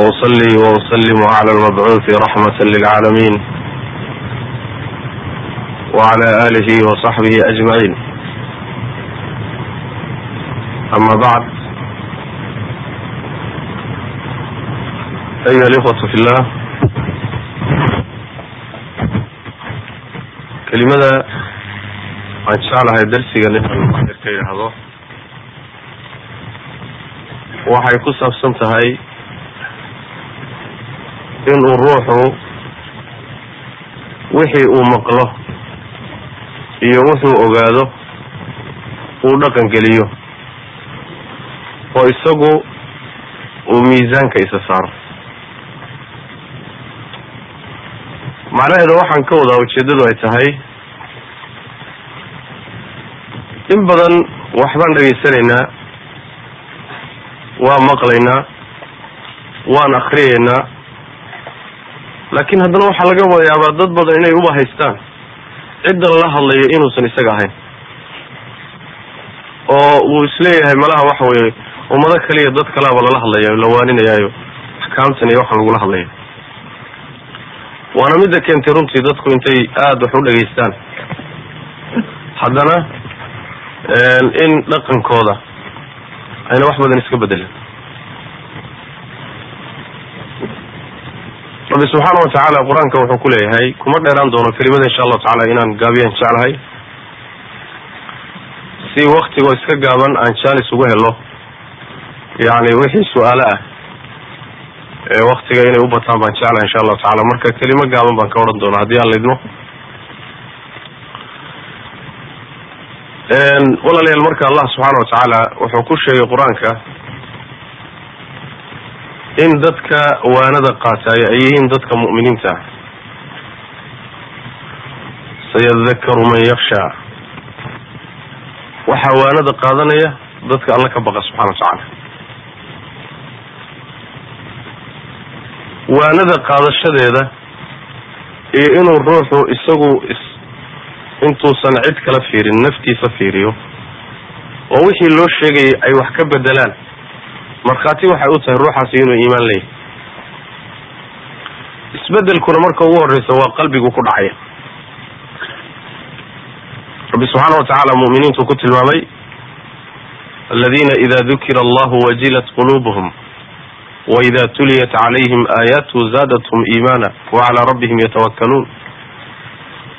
وأصلي وأسلم على المبعوث رحمة للعالمين وعلى آله وصحبه أجمعين أما بعد أيها الإخوة في الله kelimada waan jeclahay darsigan inaan ka yidhaahdo waxay ku saabsan tahay inuu ruuxu wixii uu maqlo iyo wuxuu ogaado uu dhaqan geliyo oo isagu uu miisaanka isa saaro. Macnaheeda waxaan ka wadaa ujeeddadu ay tahay in badan waxbaan dhegaysanaynaa waa maqlaynaa waan akriyaynaa laakiin haddana waxaa laga yaabaa dad badan inay uba haystaan. Ciddan la hadlayo inuusan isaga ahayn. Oo uu is leeyahay malaha waxa weye ummado kaliya dad kalaaba lala hadlayayo la waaninayaayo axkaamtan iyo waxaan lagula hadlaya waana midda keentay runtii dadku intay aada wax u dhegaystaan haddana in dhaqankooda ayna wax badan iska bedelin rabbi subxaana watacaala qur'aanka wuxuu ku leeyahay kuma dheeraan doono kelimada insha allahu tacala inaan gaabiyaan jeclahay. Si waktigoo iska gaaban aan jaalis ugu helo yani wixii su'aalo ah ee waktiga inay u bataan baan jeclahay insha allahu tacala marka kelimo gaaban baan ka odhan doona haddii aan laidmo walaalayaal marka allah subxaana watacaala wuxuu ku sheegay qur'aanka in dadka waanada qaatay ay yihiin dadka mu'miniinta. Ah sayadakaru man yaksha waxaa waanada qaadanaya dadka alla ka baqa subxana watacaala waanada qaadashadeeda iyo inuu ruuxu isagu intuusan cid kala fiirin naftiisa fiiriyo oo wixii loo sheegayay ay wax ka bedelaan markhaati waxay u tahay ruuxaasi inuu iimaan leeyahy isbedelkuna marka ugu horeysa waa qalbigu ku dhacaya rabbi subxaana wa tacaala mu'miniintu ku tilmaamay aladiina ida dukira allahu wajilat qulubuhum waida tuliyat calayhim aayaatu zaadathum iimaana wacalaa rabbihim yatawakkaluun.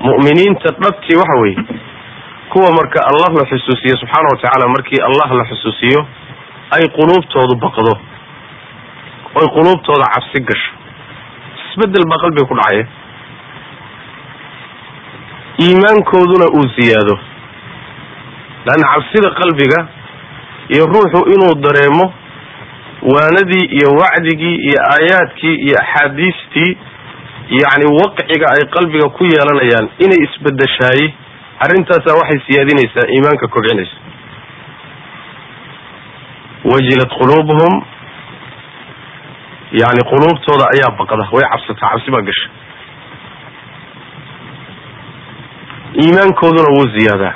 Mu'miniinta dhabtii waxa weeye kuwa marka allah la xusuusiyo subxaana wa tacaala markii allah la xusuusiyo ay quluubtoodu baqdo oy quluubtooda cabsi gasho isbeddel baa qalbiga ku dhacaya. Iimaankooduna uu ziyaado leanna cabsida qalbiga iyo ruuxu inuu dareemo waanadii iyo wacdigii iyo aayaadkii iyo axaadiistii yacni waqciga ay qalbiga ku yeelanayaan inay isbedeshaayey arrintaasa waxay siyaadinaysaa iimaanka kobcinaysa wajilat quluubuhum. Yani quluubtooda ayaa baqda way cabsataa cabsi baa gasha. Iimaankooduna wuu ziyaadaa.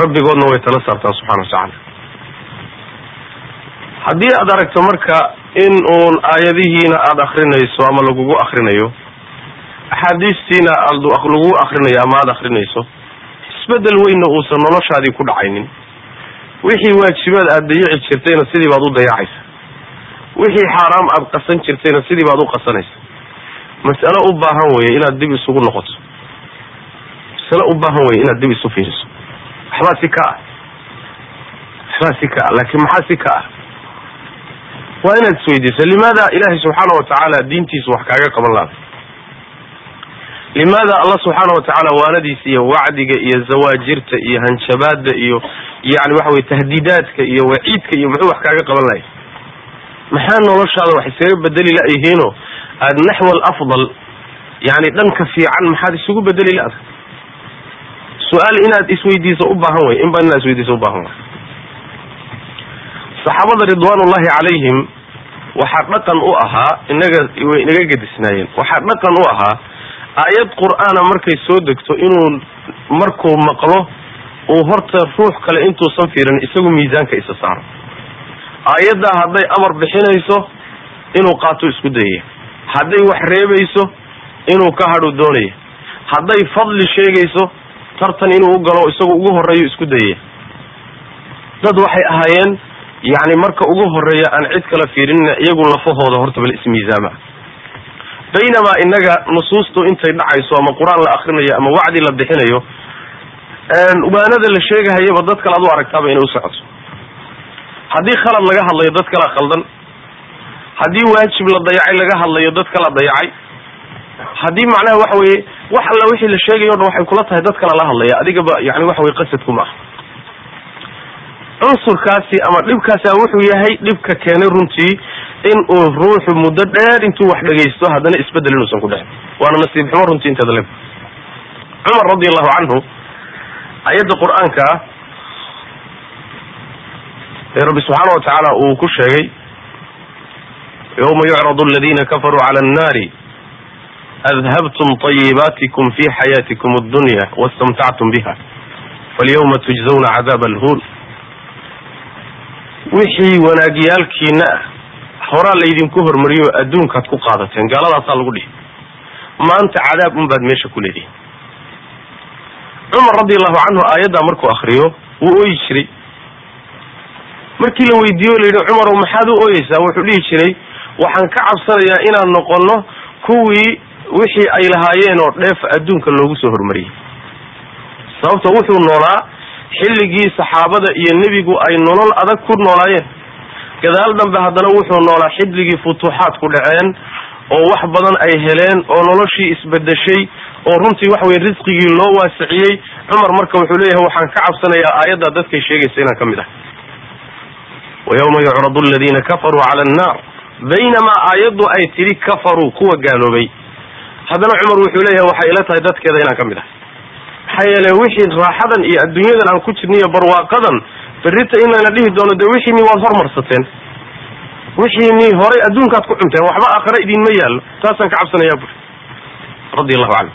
Rabbigoodna way tala saartaa subxana wa tacaala. Haddii aad aragto marka in uun aayadihiina aada akrinayso ama lagugu akrinayo axaadiistiina lagu akrinayo ama aada akrinayso isbeddel weynna uusan noloshaadii ku dhacaynin wixii waajibaad aada dayici jirtayna sidii baad u dayacaysa. Wixii xaaraam aada qasan jirtayna sidii baad u qasanaysa. Mas'alo u baahan weye inaad dib isugu noqoto. Masalo u baahan weye inaad dib isu fiiriso. Waxbaa si ka ah. Waxbaa si ka ah. Laakiin maxaa si ka ah? Waa inaad isweydiiso. Limaada ilahay subxaana wa tacaala diintiisa wax kaaga qaban laada limaada allah subxaana wa tacaala waanadiisa iyo wacdiga iyo zawaajirta iyo hanjabaada iyo yani waxa weye tahdiidaadka iyo waciidka iyo muxuu wax kaaga qaban lahay? Maxaa noloshaada wax iskaga bedeli la-yihiinoo aada naxwa alafdal yani dhanka fiican maxaad isugu bedeli la-da su'aal inaad isweydiiso u baahan wey in badan inaad isweydiiso u way. Saxaabada ridwaanullahi calayhim waxaa dhaqan u ahaa inaga way inaga gedisnaayeen waxaa dhaqan u ahaa aayad qur'aana markay soo degto inuu markuu maqlo uu horta ruux kale intuusan fiirin isagu miisaanka isa saaro. Aayaddaa hadday amar bixinayso inuu qaato isku dayaya hadday wax reebayso inuu ka hadhu doonaya hadday fadli sheegayso tartan inuu u galo isagu ugu horeeyo isku dayaya dad waxay ahaayeen yani marka ugu horreeya aan cid kala fiirinina iyagu lafahooda horta bal ismiisaama baynamaa inaga nusuustu intay dhacayso ama qur'aan la akrinayo ama wacdi la bixinayo waanada la sheegahayaba dad kale ad u aragtaaba inay usocoto haddii khalad laga hadlayo dad kalaa khaldan. Haddii waajib la dayacay laga hadlayo dad kala dayacay. Haddii macnaha waxa weye wax alla wixii la sheegayo o dhan waxay kula tahay dad kala la hadlaya adigaba yani waxa weye qasadku ma cunsurkaasi ama dhibkaasi wuxuu yahay dhibka keenay runtii in uu ruuxu muddo dheer intuu wax dhegaysto haddana isbeddel inuusan ku dhexin waana nasiib xumo runtii inteeda le cumar radi allahu canhu ayadda qur'aanka ee rabbi subxaana wa tacaala uu ku sheegay yawma yucradu aladina kafaruu cala annaari adhabtum طayibaatikum fi xayaatikum addunya wastamtactum biha falyawma tujzawna cadaab alhuun wixii wanaagyaalkiina ah horaa laydinku hormariyo adduunkaad ku qaadateen gaaladaasaa lagu dhihi. Maanta cadaab un baad meesha ku leedihin cumar radi allahu canhu aayaddaa markuu akriyo wuu ooyi jiray. Markii la weydiiyo la yidhi cumarow maxaad u ooyeysaa? Wuxuu dhihi jiray waxaan ka cabsanayaa inaan noqono kuwii wixii ay lahaayeen oo dheef adduunka loogu soo hormariyey. Sababto wuxuu noolaa xilligii saxaabada iyo nebigu ay nolol adag ku noolaayeen gadaal dambe haddana wuxuu noolaa xilligii futuuxaad ku dhaceen oo wax badan ay heleen oo noloshii isbedeshay oo runtii waxa weye risqigii loo waasiciyey. Cumar marka wuxuu leeyahay waxaan ka cabsanayaa aayaddaa dadkay sheegaysa inaan ka mid ah. Wa yawma yucradu aladiina kafaruu cala annaar. Baynamaa aayaddu ay tidhi kafaruu kuwa gaaloobay. Haddana cumar wuxuu leeyahay waxay ila tahay dadkeeda inaan ka mid ah. Maxaa yeele wixii raaxadan iyo adduunyadan aan ku jirna iyo barwaaqadan berrita in layna dhihi doono dee wixiini waad hormarsateen wixiini horay adduunkaad ku cunteen waxba aakhare idinma yaallo. Taasaan ka cabsanayaa buri. Radi allahu canhu.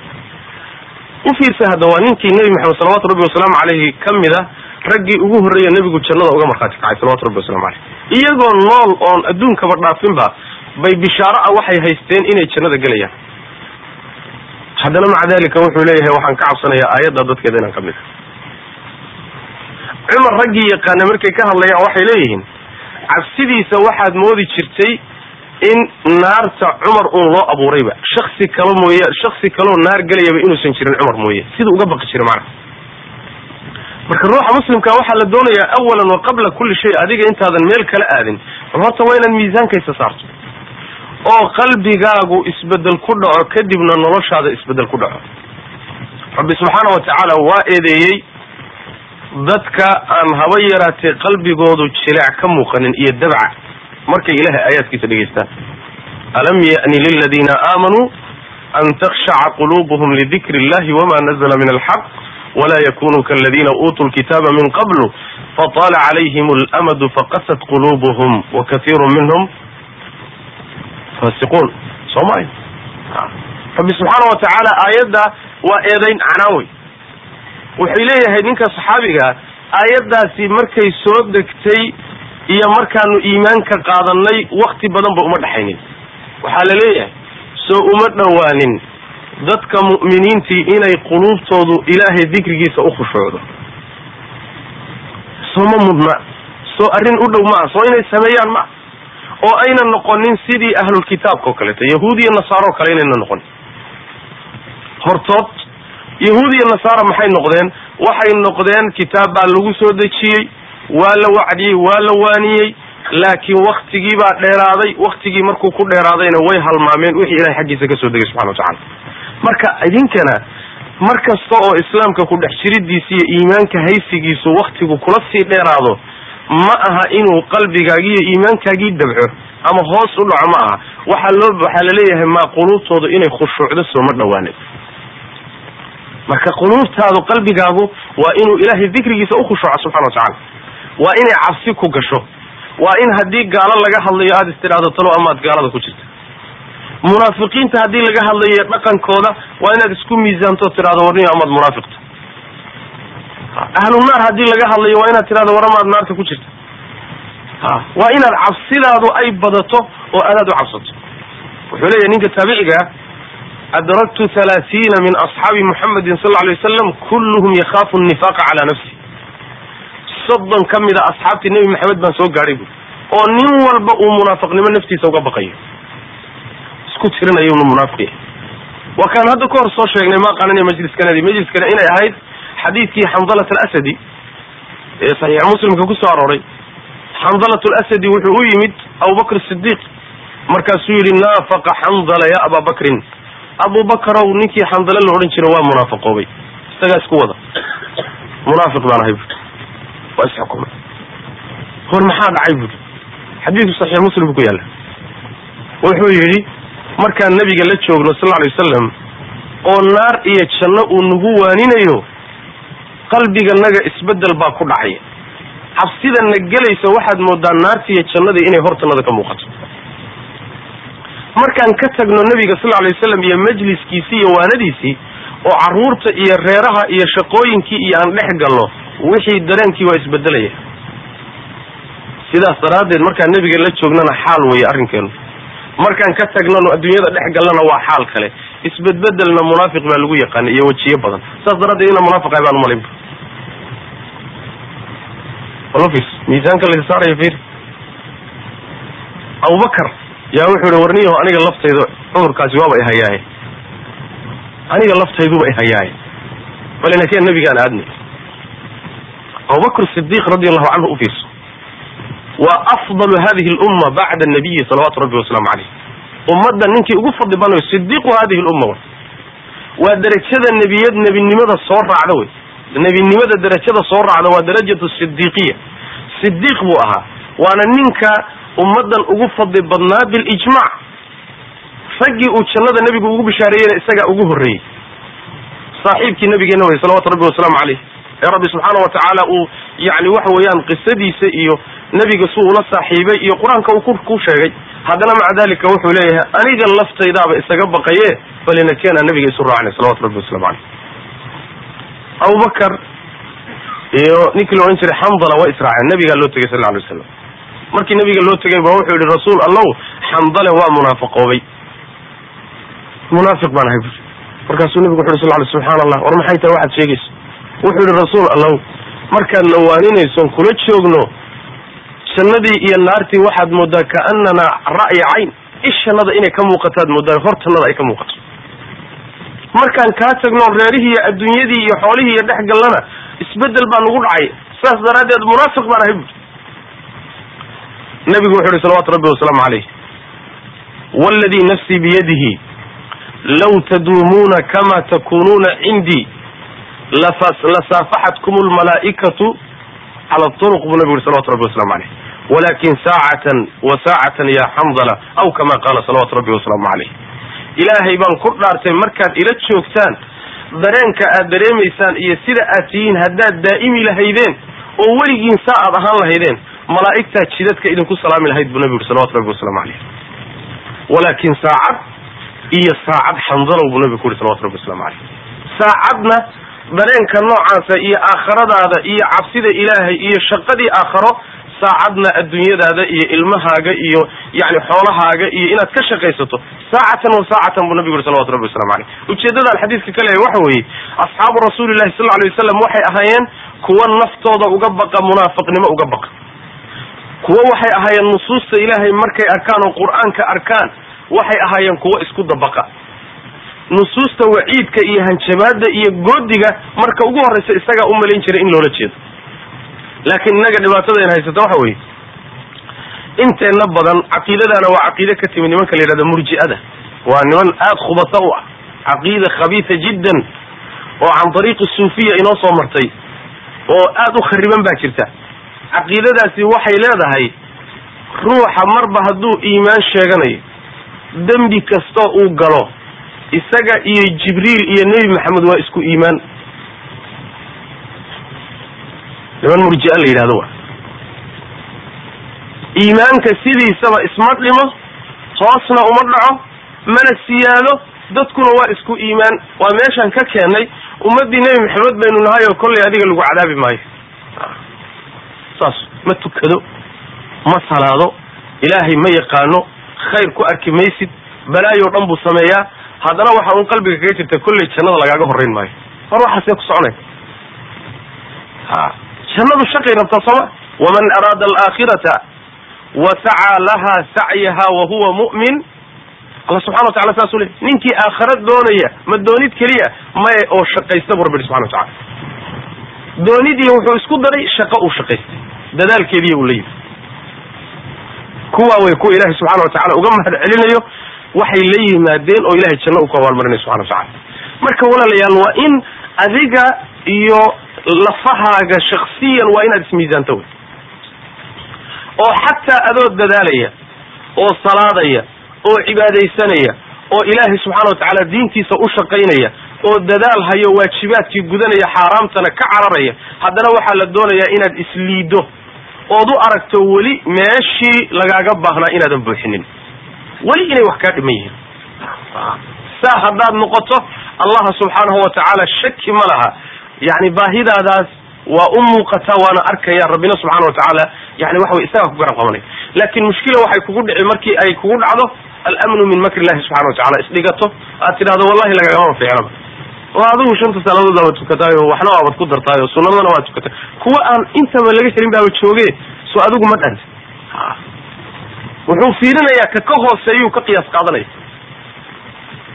U fiirsa hadda waa ninkii nebi maxamed salawatu rabbi wasalaamu caleyhi ka mid a raggii ugu horreeya nebigu jannada uga markhaati kacay salawatu rabbi wasalamu caleyh iyagoo nool oon adduunkaba dhaafinba bay bishaaro ah waxay haysteen inay jannada gelayaan. Haddana maca dalika wuxuu leeyahay waxaan ka cabsanayaa aayadda dadkeeda inaan ka mid a cumar raggii yaqaana markay ka hadlayaan waxay leeyihiin cabsidiisa waxaad moodi jirtay in naarta cumar uun loo abuurayba. Shaksi kalo mooye shaksi kaloo naar gelayaba inuusan jirin cumar mooye. Siduu uga baqi jiray macnaha marka ruuxa muslimka waxaa la doonayaa awalan wa qabla kulli shay adiga intaadan meel kala aadin. Bal horta waa inaad miisaankaysa saarto. Oo qalbigaagu isbeddel ku dhaco kadibna noloshaada isbeddel ku dhaco. Rabbi subxaana wa tacaala waa eedeeyey dadka aan haba yaraatee qalbigoodu jileec ka muuqanin iyo dabca. Markay ilahay aayaadkiisa dhegaystaan alam ya'ni liladiina aamanuu an takhshaca quluubuhum lidikri illahi wama nazla min alxaq wla yakunuu kaladina uutuu lkitaaba min qablu fataala calayhim alamadu faqasat quluubuhum wakaiiru minhum fasiquun. Soomay rabbi subxaana wa tacaala aayadda waa eedayn canaan wey wuxuu leeyahay ninka saxaabiga aayaddaasi markay soo degtay iyo markaanu iimaanka qaadanay wakti badanba uma dhexaynin waxaa la leeyahay soo uma dhowaanin dadka mu'miniintii inay quluubtoodu ilaahay dikrigiisa u khushuucdo soo ma mudna soo arrin u dhow maa soo inay sameeyaan maa oo ayna noqonin sidii ahlulkitaabka oo kaleeto yahuud iyo nasaaro kale inayna noqonin hortood yahuud iyo nasaara maxay noqdeen? Waxay noqdeen kitaab baa lagu soo dejiyey waa la wacdiyey waa la waaniyey laakiin waktigii baa dheeraaday waktigii markuu ku dheeraadayna way halmaameen wixii ilahay xaggiisa ka soo degay subxana watacala marka idinkana mar kasta oo islaamka ku dhex jiridiisa iyo iimaanka haysigiisu waktigu kula sii dheeraado ma aha inuu qalbigaagi iyo iimaankaagii dabco ama hoos u dhaco ma aha. Waxaa loo waxaa la leeyahay maa quluubtooda inay khushuucdo sooma dhawaanin marka quluubtaadu qalbigaagu waa inuu ilaahay dikrigiisa ukhushuuco subxana wa tacala waa inay cabsi ku gasho. Waa in haddii gaalo laga hadlayo aada istidhaahdo talo amaad gaalada ku jirta munaafiqiinta haddii laga hadlayo dhaqankooda waa inaad isku miisaanto tidhahdo warniyo amaad munaafiqta ahlu naar haddii laga hadlayo waa inaad tidhahdo war amaad naarta ku jirta waa inaad cabsidaadu ay badato oo aadaad u cabsato. Wuxuu leeyahy ninka taabiciga adraktu halaathiina min asxaabi muxamedin sal lla alay wasalam kulluhum yakhaafu nnifaqa calaa nafsi soddon ka mida asxaabtii nebi maxamed baan soo gaadhay buui oo nin walba uu munaafiqnimo naftiisa uga baqayo isku tirinayo inu munaafiq yahay waa kaan hadda ka hor soo sheegnay ma qaananiya majliskanadi majliskana inay ahayd xadiidkii xandalat alasadi ee saxiix muslimka ku soo arooray xandalat alasadi wuxuu u yimid abubakr sidiiq markaasuu yidhi naafaqa xandala ya abaa bakrin abubakarow ninkii xandale la odhan jira waa munaafiqoobay. Isagaa isku wada. Munaafiq baan ahay buui waa isxukumay hor maxaa dhacay buui xadiidku saxiix muslim ku yaalla. Wuxuu yidhi markaan nabiga la joogno sal alay wasalam oo naar iyo janno uu nagu waaninayo qalbiganaga isbeddel baa ku dhacay. Cabsida na gelaysa waxaad moodaa naarti iyo jannadii inay hortanada ka muuqato markaan ka tagno nabiga sal alay wasalam iyo majliskiisii iyo waanadiisii oo carruurta iyo reeraha iyo shaqooyinkii iyo aan dhex galno wixii dareenkii waa isbedelaya sidaas daraaddeed markaan nabiga la joognana xaal weeye arrinkeenu. Markaan ka tagnano adduunyada dhex gallana waa xaal kale. Isbedbedelna munaafiq baa lagu yaqaana iyo wejiyo badan. Saas daraaddeed ina munaafiqahay baan ofis miisaanka la saaraya fir abubakar yaa wuxuu ihi warniyaho aniga laftayda cudurkaasi waaba ihayaaye aniga laftayduba ihayaaye bal inakeen nabigaan aadnay abubakr sidiq radi allahu canhu ufiirso waa afdalu hadihi lumma bacda nabiyi salawaatu rabbi wasalaamu caleyh ummadda ninkii ugu fadli badnayo sidiqu hadihi lumma w waa derajada nebiyad nebinimada soo raacda wey nebinimada derajada soo raacda waa darajatu sidiiqiya sidiiq buu ahaa waana ninka ummaddan ugu fadli badnaa bilijmac raggii uu jannada nebigu ugu bishaareeyeyna isagaa ugu horreeyey. Saaxiibkii nabigeena wey salawatu rabbi wasalaamu caleyh ee rabbi subxaana wa tacaala uu yani waxa weeyaan qisadiisa iyo nebiga su ula saaxiibay iyo qur'aanka uu ku sheegay. Haddana maca dalika wuxuu leeyahay aniga laftaydaaba isaga baqaye balinakeena nabiga isu raacnay salawatu rabbi waslamu caleyh abubakar iyo ninkii la odhan jiray xandala waa israaceen nabigaa loo tegay sal lla alay wasalam markii nabiga loo tegay ba wuxuu yihi rasuul allow xandale waa munaafiqoobay munaafiq baan ahay bui markaasuu nabigu wuxu sal ly subxaana allah war maxay tahay waxaad sheegayso? Wuxuu yihi rasuul allow markaad na waaninayson kula joogno jannadii iyo naartii waxaad moodaa kaanana ra'ya cayn ishanada inay ka muuqataad moodaa hortanada ay ka muuqato. Markaan kaa tagno reerihii iyo adduunyadii iyo xoolihii iyo dhex gallana isbeddel baa nagu dhacay. Saas daraaddeed munaafiq baan ahay buui nabigu wuxu uhi salawatu rabbi wasalaamu caleyh wladii nafsii biyadihi law taduumuuna kama takunuuna cindii lasaafaxatkum lmalaa'ikatu cala turuq buu nabigu yuri salawatu rabbi waslamu caleyh walakin saacatan wa saacatan ya xandala aw kama qaala salawatu rabbi wasalaamu caleyh ilaahay baan ku dhaartay markaad ila joogtaan dareenka aad dareemaysaan iyo sida aad tihiin haddaad daa'imi lahaydeen oo weligiin saa aad ahaan lahaydeen malaa'igtaa jidadka idinku salaami lahayd buu nabigu yuri salawatu rabbi waslamu caleyh walakin saacad iyo saacad xandalow buu nabigu ku yuri salawatu rabbi waslamu caleyh saacadna dareenka noocaasa iyo aakhiradaada iyo cabsida ilaahay iyo shaqadii aakharo saacadna adduunyadaada iyo ilmahaaga iyo yani xoolahaaga iyo inaad ka shaqaysato saacatan wa saacatan buu nabigu yuri salawatu rabbi waslamu caleyh ujeeddadaan xadiidka ka leeyahay waxa weeye asxaabu rasuulillahi sal alay wasalam waxay ahaayeen kuwa naftooda uga baqa munaafiqnimo uga baqa kuwo waxay ahaayeen nusuusta ilaahay markay arkaan oo qur'aanka arkaan waxay ahaayeen kuwo isku dabaqa. Nusuusta waciidka iyo hanjabaada iyo goodiga marka ugu horreysa isagaa u malayn jiray in loola jeedo. Laakiin innaga dhibaatadayn haysata waxa weeye. Inteenna badan caqiidadaana waa caqiide ka timid nimanka la yidhahda murji'ada. Waa niman aada khubata u ah caqiida khabiisa jiddan oo can dariiqi suufiya inoo soo martay oo aada u khariban baa jirta caqiidadaasi waxay leedahay ruuxa marba hadduu iimaan sheeganayo dembi kastoo uu galo isaga iyo jibriil iyo nebi maxamed waa isku iimaan. Niman murjia la yidhahdo wa iimaanka sidiisaba isma dhimo hoosna uma dhaco mana siyaado dadkuna waa isku iimaan. Waa meeshaan ka keennay ummaddii nebi maxamed baynu nahay oo kollay adiga lagu cadaabi maayo saas ma tukado ma salaado ilaahay ma yaqaano khayr ku arki maysid balaayo dhan buu sameeyaa. Haddana waxa uun qalbiga kaga jirta kolley jannada lagaaga horrayn maayo. Mar waxaasee ku soconay? Jannadu shaqay rabtaa sooma waman araada alaakhirata wa sacaa laha sacyaha wa huwa mu'min. Alla subxana wa tacala saasuu ley ninkii aakhara doonaya ma doonid keliya maye oo shaqaysta bu rabbi subxana wa tacala doonidii wuxuu isku daray shaqo uu shaqaystay dadaalkeediiy uu la yimi kuwa way kuwa ilaahay subxana wa tacala uga mahad celinayo waxay la yimaadeen oo ilahay janno uu ku abaalmarinay subxana wa tacala marka walaalayaal waa in adiga iyo lafahaaga shaksiyan waa inaad ismiisaanto wey. Oo xataa adoo dadaalaya oo salaadaya oo cibaadaysanaya oo ilaahay subxaana wa tacaala diintiisa u shaqaynaya oo dadaal hayo waajibaadkii gudanaya xaaraamtana ka cararaya haddana waxaa la doonayaa inaad isliido ood u aragto weli meeshii lagaaga baahnaa inaadan buuxinin. Weli inay wax kaa dhiman yihiin. Saa haddaad noqoto allaha subxaanahu wa tacaala shaki ma laha. Yani baahidaadaas waa u muuqataa waana arkaya rabbina subxana wa tacaala yani waxa way isagaa ku garab qabanay laakin mushkila waxay kugu dhici markii ay kugu dhacdo alamnu min makri illahi subxana wa tacala isdhigato aad tidhahdo wallahi lagagama fiicnaba oo adigu shanta salaadood aaba tukataayo waxna waabad ku dartaayo sunadana waa tukatay. Kuwa aan intaba laga helin baaba jooge so adigu ma dhanta wuxuu fiirinayaa ka ka hooseeyuu ka qiyaas qaadanaya.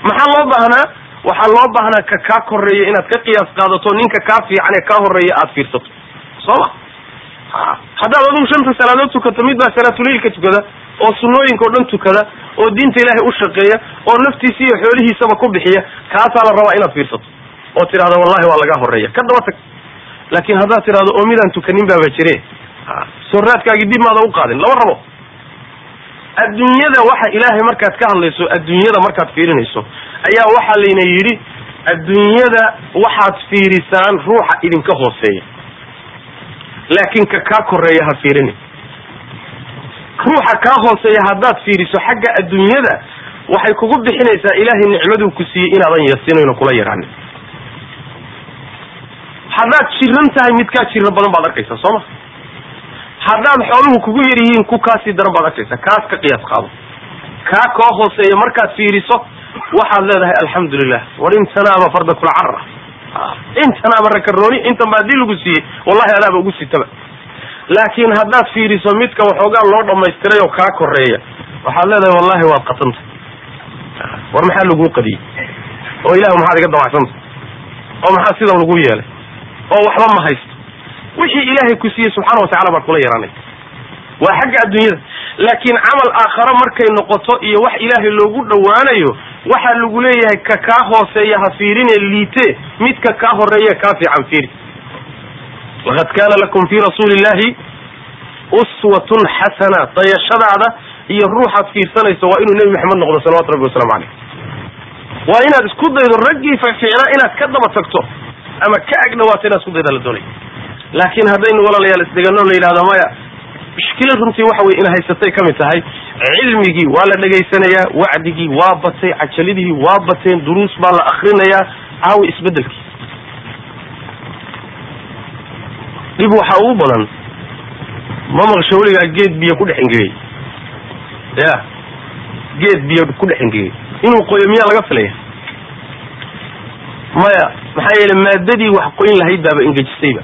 Maxaa loo baahnaa? Waxaa loo baahnaa ka kaa koreeya inaad ka qiyaas qaadato ninka kaa fiican ee kaa horreeya aad fiirsato. Soo ma? Haddaad adigu shanta salaadood tukato mid baa salaatuleilka tukada oo sunooyinka o dhan tukada oo diinta ilaahay u shaqeeya oo naftiisa iyo xoolihiisaba ku bixiya kaasaa la rabaa inaad fiirsato. Oo tidhahdo wallahi waa lagaa horreeya ka daba tag. Laakin haddaad tidhahdo oo midaan tukanin baaba jire. Soo raadkaagii dib maada u qaadin. Lama rabo. Adduunyada waxa ilaahay markaad ka hadlayso adduunyada markaad fiirinayso ayaa waxaa layna yidhi adduunyada waxaad fiirisaan ruuxa idinka hooseeya. Laakin ka kaa koreeya ha fiirinin ruuxa kaa hooseeya haddaad fiiriso xagga adduunyada waxay kugu bixinaysaa ilaahay nicmaduu ku siiyey inaadan yasinayno kula yaraanin haddaad jiran tahay mid kaa jiro badan baad arkaysaa soo ma? Haddaad xooluhu kugu yar yihiin ku kaasii daran baad arkaysaa kaas ka qiyaas qaado. Kaa koo hooseeya markaad fiiriso waxaad leedahay alxamdulilah war intanaaba farda kula carra intanaaba rakarooni intan ba haddii lagu siiyey wallahi adaaba ugu sitaba laakiin haddaad fiiriso midka waxoogaa loo dhamaystiray oo kaa koreeya waxaad leedahay wallahi waad qatanta war maxaa laguu qadiyey? Oo ilahu maxaad iga dawacsanta oo maxaa sidan lagu yeelay? Oo waxba ma haysto? Wixii ilaahay ku siiyey subxaana wa tacala baad kula yaraanay. Waa xagga adduunyada. Laakiin camal aakhare markay noqoto iyo wax ilaahay loogu dhowaanayo waxaa lagu leeyahay ka kaa hooseeya ha fiirine liite midka kaa horreeya kaa fiican fiiri laqad kaana lakum fi rasuuli illahi uswatun xasana dayashadaada iyo ruuxaad fiirsanayso waa inuu nebi maxamed noqdo salawatu rabbi wasalaamu caleyh waa inaad isku daydo raggii fiicnaa inaad ka daba tagto ama ka ag dhawaato inaad isku dayda la doonay laakiin haddaynu walaalayaal isdegano la yidhahdo maya mushkila runtii waxa weye in haysatay ka mid tahay cilmigii waa la dhegaysanayaa wacdigii waa batay cajalidihii waa bateen duruus baa la akrinayaa caawi isbedelkii dhib waxaa ugu badan ma maqsho weligaa geed biyo ku dhex engegay. Ya geed biyo ku dhex engegay. Inuu qoyo miyaa laga filaya maya maxaa yeele maadadii wax qoyn lahayd baaba engejisayba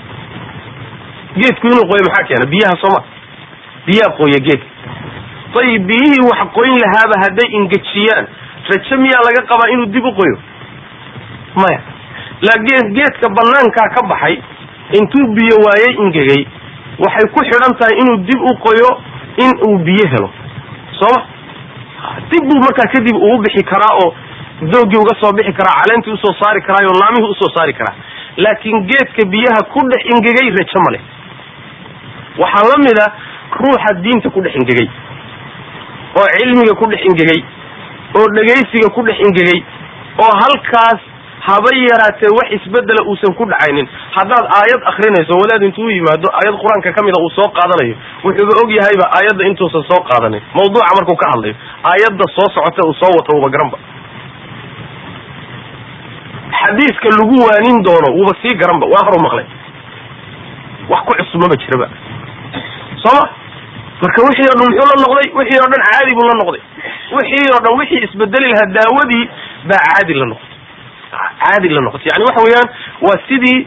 geedku inuu qoyo maxaa keena? Biyaha sooma biyaa qoya geedka ayib biyihii wax qoyn lahaaba hadday ingejiyaan rajo miyaa laga qabaa inuu dib u qoyo? Maya laakiin geedka banaankaa ka baxay intuu biyo waayey ingegay waxay ku xidhan tahay inuu dib u qoyo in uu biyo helo. Sooma dib buu markaa kadib uu bixi karaa oo doogii uga soo bixi karaa caleentii u soo saari karaayo laamihii u soo saari karaa. Laakiin geedka biyaha ku dhex ingegay rajo ma leh. Waxaa la mid a ruuxa diinta ku dhex ingegay oo cilmiga ku dhex ingegay oo dhegaysiga ku dhex ingegay oo halkaas haba yaraatee wax isbedela uusan ku dhacaynin. Haddaad aayad akrinayso wadaad intuu yimaado aayad qur'aanka ka mida uu soo qaadanayo wuxuuba og yahayba aayadda intuusan soo qaadanin mawduuca markuu ka hadlayo aayadda soo socota uu soo wato uba garanba xadiiska lagu waanin doono wuuba sii garanba waa horu maqlay. Wax ku cusub maba jiraba. Soo ma? Marka wixii o dhan muxuu la noqday? Wixii oo dhan caadi buu la noqday. Wixii oo dhan wixii isbedeli lahaa daawadii baa caadi la noqotay caadi la noqotay yani waxa weeyaan waa sidii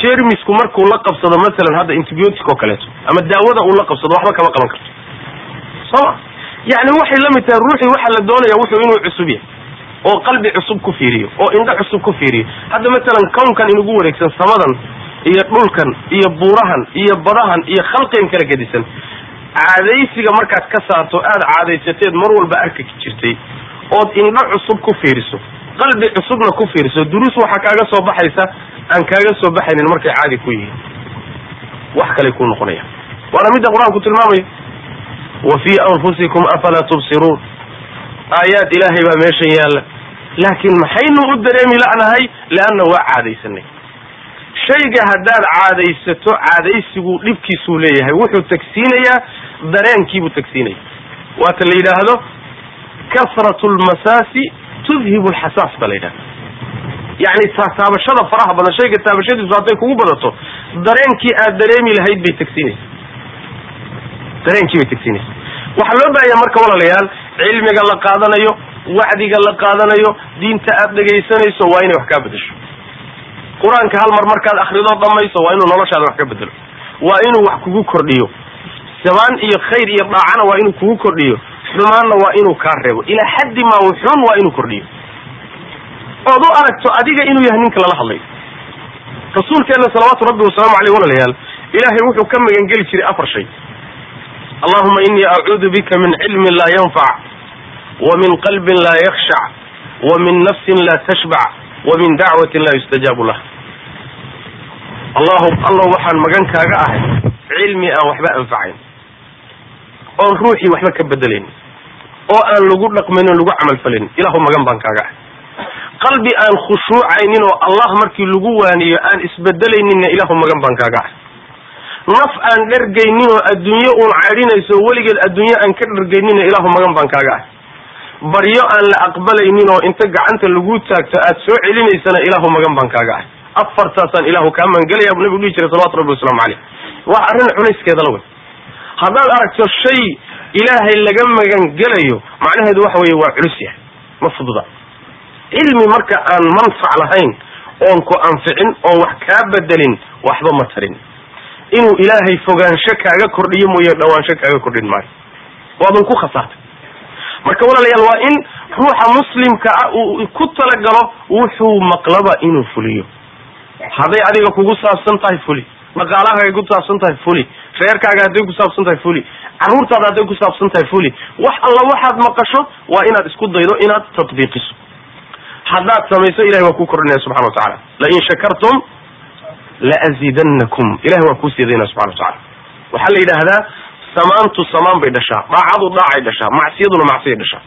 jermisku markuu la qabsado masalan hadda antibiotic oo kaleeto ama daawada uu la qabsado waxba kama qaban karto. Sooma yani waxay la mid tahay ruuxii waxaa la doonaya wuxuu inuu cusub yahay oo qalbi cusub ku fiiriyo oo indho cusub ku fiiriyo. Hadda masalan kownkan inugu wareegsan samadan iyo dhulkan iyo buurahan iyo badahan iyo khalqigan kala gedisan caadaysiga markaad ka saarto aada caadaysateed mar walba arki jirtay ood indho cusub ku fiiriso qalbi cusubna ku fiiriso duruus waxaa kaaga soo baxaysa aan kaaga soo baxaynin markay caadi ku yihiin. Wax kaley ku noqonaya. Waana midda qur'aanku tilmaamayo wa fii anfusikum afalaa tubsiruun. Aayaad ilaahay baa meeshan yaalla. Laakiin maxaynu u dareemi la'nahay? Leanna waa caadaysanay. Shayga haddaad caadaysato caadaysigu dhibkiisuu leeyahay. Wuxuu tagsiinayaa dareenkiibuu tagsiinaya. Waata la yidhaahdo kasratu lmasaasi tudhibu alxasaas ba la yidhahda yani taabashada faraha badan shayga taabashadiisu hadday kugu badato dareenkii aad dareemi lahayd bay tagsiinaysa. Dareenkii bay tagsiinaysa. Waxaa loo baahaya marka walaalayaal cilmiga la qaadanayo wacdiga la qaadanayo diinta aad dhegaysanayso waa inay wax kaa bedesho. Qur'aanka hal mar markaad akrido dhamayso waa inuu noloshaada wax ka bedelo. Waa inuu wax kugu kordhiyo. Samaan iyo khayr iyo dhaacana waa inuu kugu kordhiyo xumaanna waa inuu kaa reebo. Ilaa xaddi maa wuxuun waa inuu kordhiyo. Ood u aragto adiga inuu yahay ninka lala hadlayo rasuulkeena salawaatu rabbi wasalaamu aleyh walaalayaal ilaahay wuxuu ka magangeli jiray afar shay. Allahuma inii acuudu bika min cilmin laa yanfac wa min qalbin laa yakshac wa min nafsin laa tashbac wa min dacwatin laa yustajaabu lah. Allahu allow waxaan magan kaaga ahay. Cilmi aan waxba anfacayn oon ruuxii waxba ka bedelayn oo aan lagu dhaqmaynin o lagu camalfalayn ilahu magan baan kaaga. Ahay qalbi aan khushuucaynin oo allah markii lagu waaniyo aan isbedelayninna ilahu magan baan kaaga. Ahay naf aan dhergaynin oo adduunye uun cadhinayso weligeed adduunye aan ka dhergaynina ilahu magan baan kaaga. Ahay baryo aan la aqbalaynin oo inta gacanta lagu taagto aad soo celinaysana ilahu magan baan kaaga. Ahay afartaasaan ilahu kaa magangelaya bu nabigu dhihi jiray salawatu rabbi wasalaamu caleyh waa arrin culayskeeda la wey haddaad aragto shay ilaahay laga magangelayo macnaheedu waxa weeye waa culus yahay ma fududa. Cilmi marka aan manfac lahayn oon ku anficin oon wax kaa bedelin waxba ma tarin. Inuu ilaahay fogaansho kaaga kordhiyo mooye dhawaansho kaaga kordhin maayo. Waaban ku khasaartay marka walaalayaal waa in ruuxa muslimka ah uu ku talagalo wuxuu maqlaba inuu fuliyo. Hadday adiga kugu saabsan tahay fuli dhaqaalahaaga ku saabsan tahay fuli reerkaaga hadday ku saabsan tahay fuli carruurtaada hadday ku saabsan tahay fuli wax alla waxaad maqasho waa inaad isku daydo inaad tatbiiqiso haddaad samayso ilahay waa kuu kordhinaya subxana wa tacala lain shakartum laazidannakum ilahay waa kuu siidayna subxana wa tacala waxaa la yidhaahdaa samaantu samaan bay dhashaa daacadu daacay dhashaa macsiyaduna macsiyay dhashaa.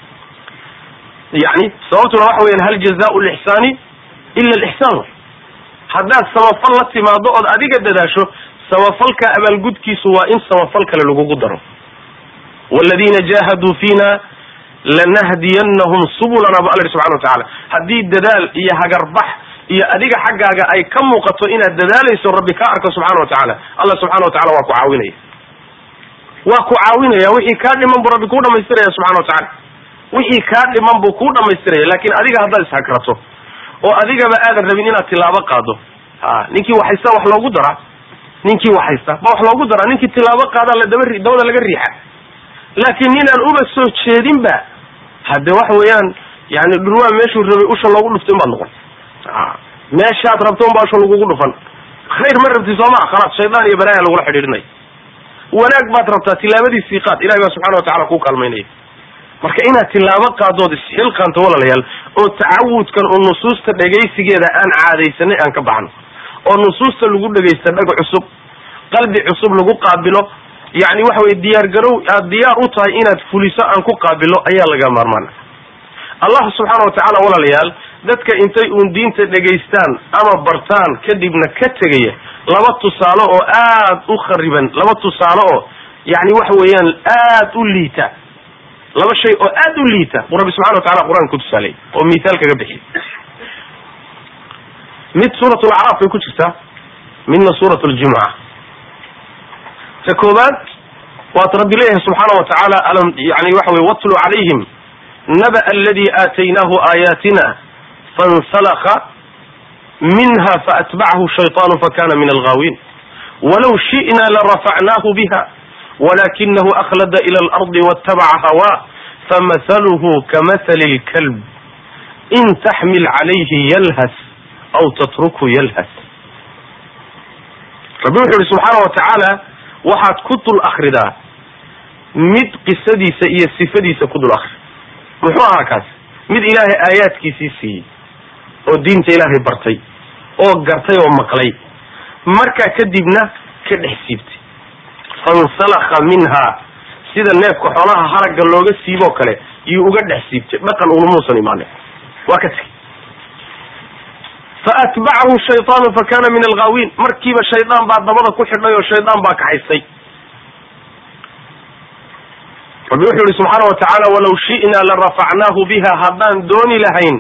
Yani sababtuna waxa weyan hal jazaau lixsaani ila lixsaan haddaad samafal la timaado ood adiga dadaasho samafalka abaalgudkiisu waa in samafal kale lagugu daro. Waladiina jaahaduu fiina lanahdiyannahum subulana bu alla subxana wa tacaala. Haddii dadaal iyo hagarbax iyo adiga xaggaaga ay ka muuqato inaad dadaalayso rabbi ka arko subxana wa tacaala. Allah subxana wa tacala waa ku caawinaya. Waa ku caawinaya. Wixii kaa dhiman buu rabbi kuu dhamaystiraya subxana wa tacala wixii kaa dhiman buu kuu dhamaystiraya laakin adiga haddaad ishagrato oo adigaba aadan rabin inaad tilaabo qaado. Ha ninkii waxhaysta wax loogu daraa. Ninkii waxhaysta ba wax loogu daraa. Ninkii tilaabo qaadaa la daba dabada laga riixa. Laakiin ninaan uba soo jeedinba hadde waxa weeyaan yani dhurwaa meeshuu rabay usha loogu dhuftay unbaad noqon. Meeshaad rabto unbaa usha lagugu dhufan. Khayr ma rabti soo maa khalaas shaydaan iyo balaaya lagula xidhiidhinaya wanaag baad rabtaa tilaabadiisii qaad. Ilahay baa subxana wa tacala kuu kaalmaynaya marka inaad tilaabo qaadood isxilqaanto walaalayaal oo tacawudkan oo nusuusta dhegaysigeeda aan caadaysanay aan ka baxno oo nusuusta lagu dhegaysta dhag cusub qalbi cusub lagu qaabilo yani waxa weye diyaar garow aad diyaar u tahay inaad fuliso aan ku qaabilo ayaa laga maarmaan. Allah subxaana wa tacaala walaalayaal dadka intay uun diinta dhegaystaan ama bartaan kadibna ka tegaya laba tusaale oo aad u khariban laba tusaale oo yani waxa weeyaan aad u liita laba shay oo aad u liita buu rabbi subxana wa tacala qur'aanka ku tusaalay oo mithaal kaga bixiy mid suurat lacraaf bay ku jirtaa midna suurat ljumca ta koobaad waat rabbi leeyahay subxaana wa tacaala yani waxa weye watlu calayhim naba aladi aataynaahu aayaatina fansalaka minha faatbacahu shayطaanu fakana min alghaawin walow shi'na larafacnaahu biha walakinahu akhlada ila alardi wاtabaca hawaa famahaluhu kamahali اlkalb in taxmil calayhi yalhas aw tatrukhu yalhas rabbi wuxu uhi subxaana wa tacaala waxaad ku dul akridaa mid qisadiisa iyo sifadiisa ku dul akri muxuu ahaa kaas mid ilaahay aayaadkiisii siiyey oo diinta ilaahay bartay oo gartay oo maqlay markaa kadibna ka dhex siibtay fansalakha minha sida neefka xoolaha haragga looga siiboo kale yuu uga dhex siibtay dhaqan ulumuusan imaanin waa ka tegey faatbacahu shayطaanu fakana min alghaawiin markiiba shaydaan baa dabada ku xidhay oo shaydaan baa kaxaystay rabbi wuxuu yihi subxaana wa tacaala walaw shi'na larafacnaahu biha haddaan dooni lahayn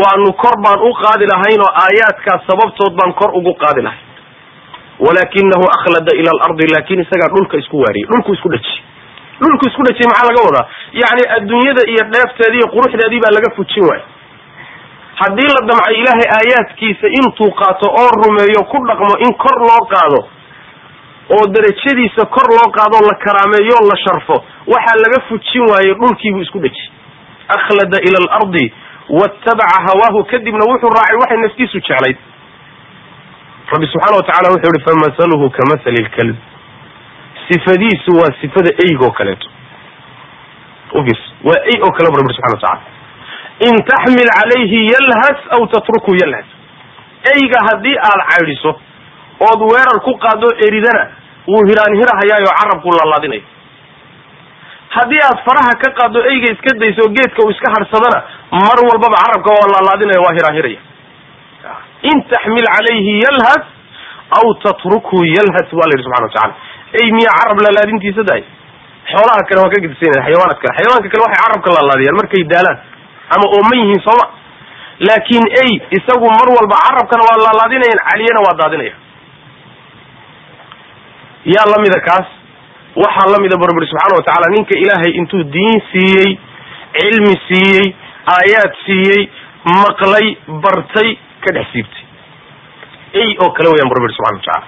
waanu kor baan u qaadi lahayn oo aayaadkaas sababtood baan kor ugu qaadi lahayn walakinahu akhlada ila alardi laakin isagaa dhulka isku waariyey dhulku isku dhaji. Dhulku isku dhajiyey maxaa laga wadaa? Yani adduunyada iyo dheefteedii iyo quruxdeedii baa laga fujin waaya. Haddii la damcay ilaahay aayaadkiisa intuu qaato oo rumeeyo ku dhaqmo in kor loo qaado oo derajadiisa kor loo qaadoo la karaameeyo la sharfo waxaa laga fujin waaye dhulkiibuu isku dhejiyey akhlada ila alardi wattabaca hawaahu kadibna wuxuu raacay waxay naftiisu jeclayd rabbi subxaana wa tacala wuxuu yihi famahaluhu kamahali lkalb sifadiisu waa sifada eygo kaleeto. Ufiis waa ey oo kale bu rabbi subxana wa tacala in taxmil calayhi yalhas aw tatruku yalhas eyga haddii aad caydhiso ood weerar ku qaado eridana wuu hiraan hirahayaayo carabku laalaadinaya haddii aad faraha ka qaado eyga iska dayso geedka uu iska harsadana mar walbaba carabka waa laalaadinaya waa hiraan hiraya in taxmil calayhi yalhas aw tatrukhu yalhas waa la yidhi subxana wa tacala ey miya carab laalaadintiisa dahay xoolaha kale waa ka gedisanaya xayawaanaad kale xayawaanka kale waxay carabka laalaadiyaan markay daalaan ama ooman yihiin sooma laakin ey isagu mar walba carabkana waa laalaadinayan caliyana waa daadinaya yaa lamida kaas waxaa lamida bu rabbi subxaana wa tacaala ninka ilaahay intuu diin siiyey cilmi siiyey aayaad siiyey maqlay bartay ka dhex siibtay ey oo kale weyaan bu rabbi subxana wa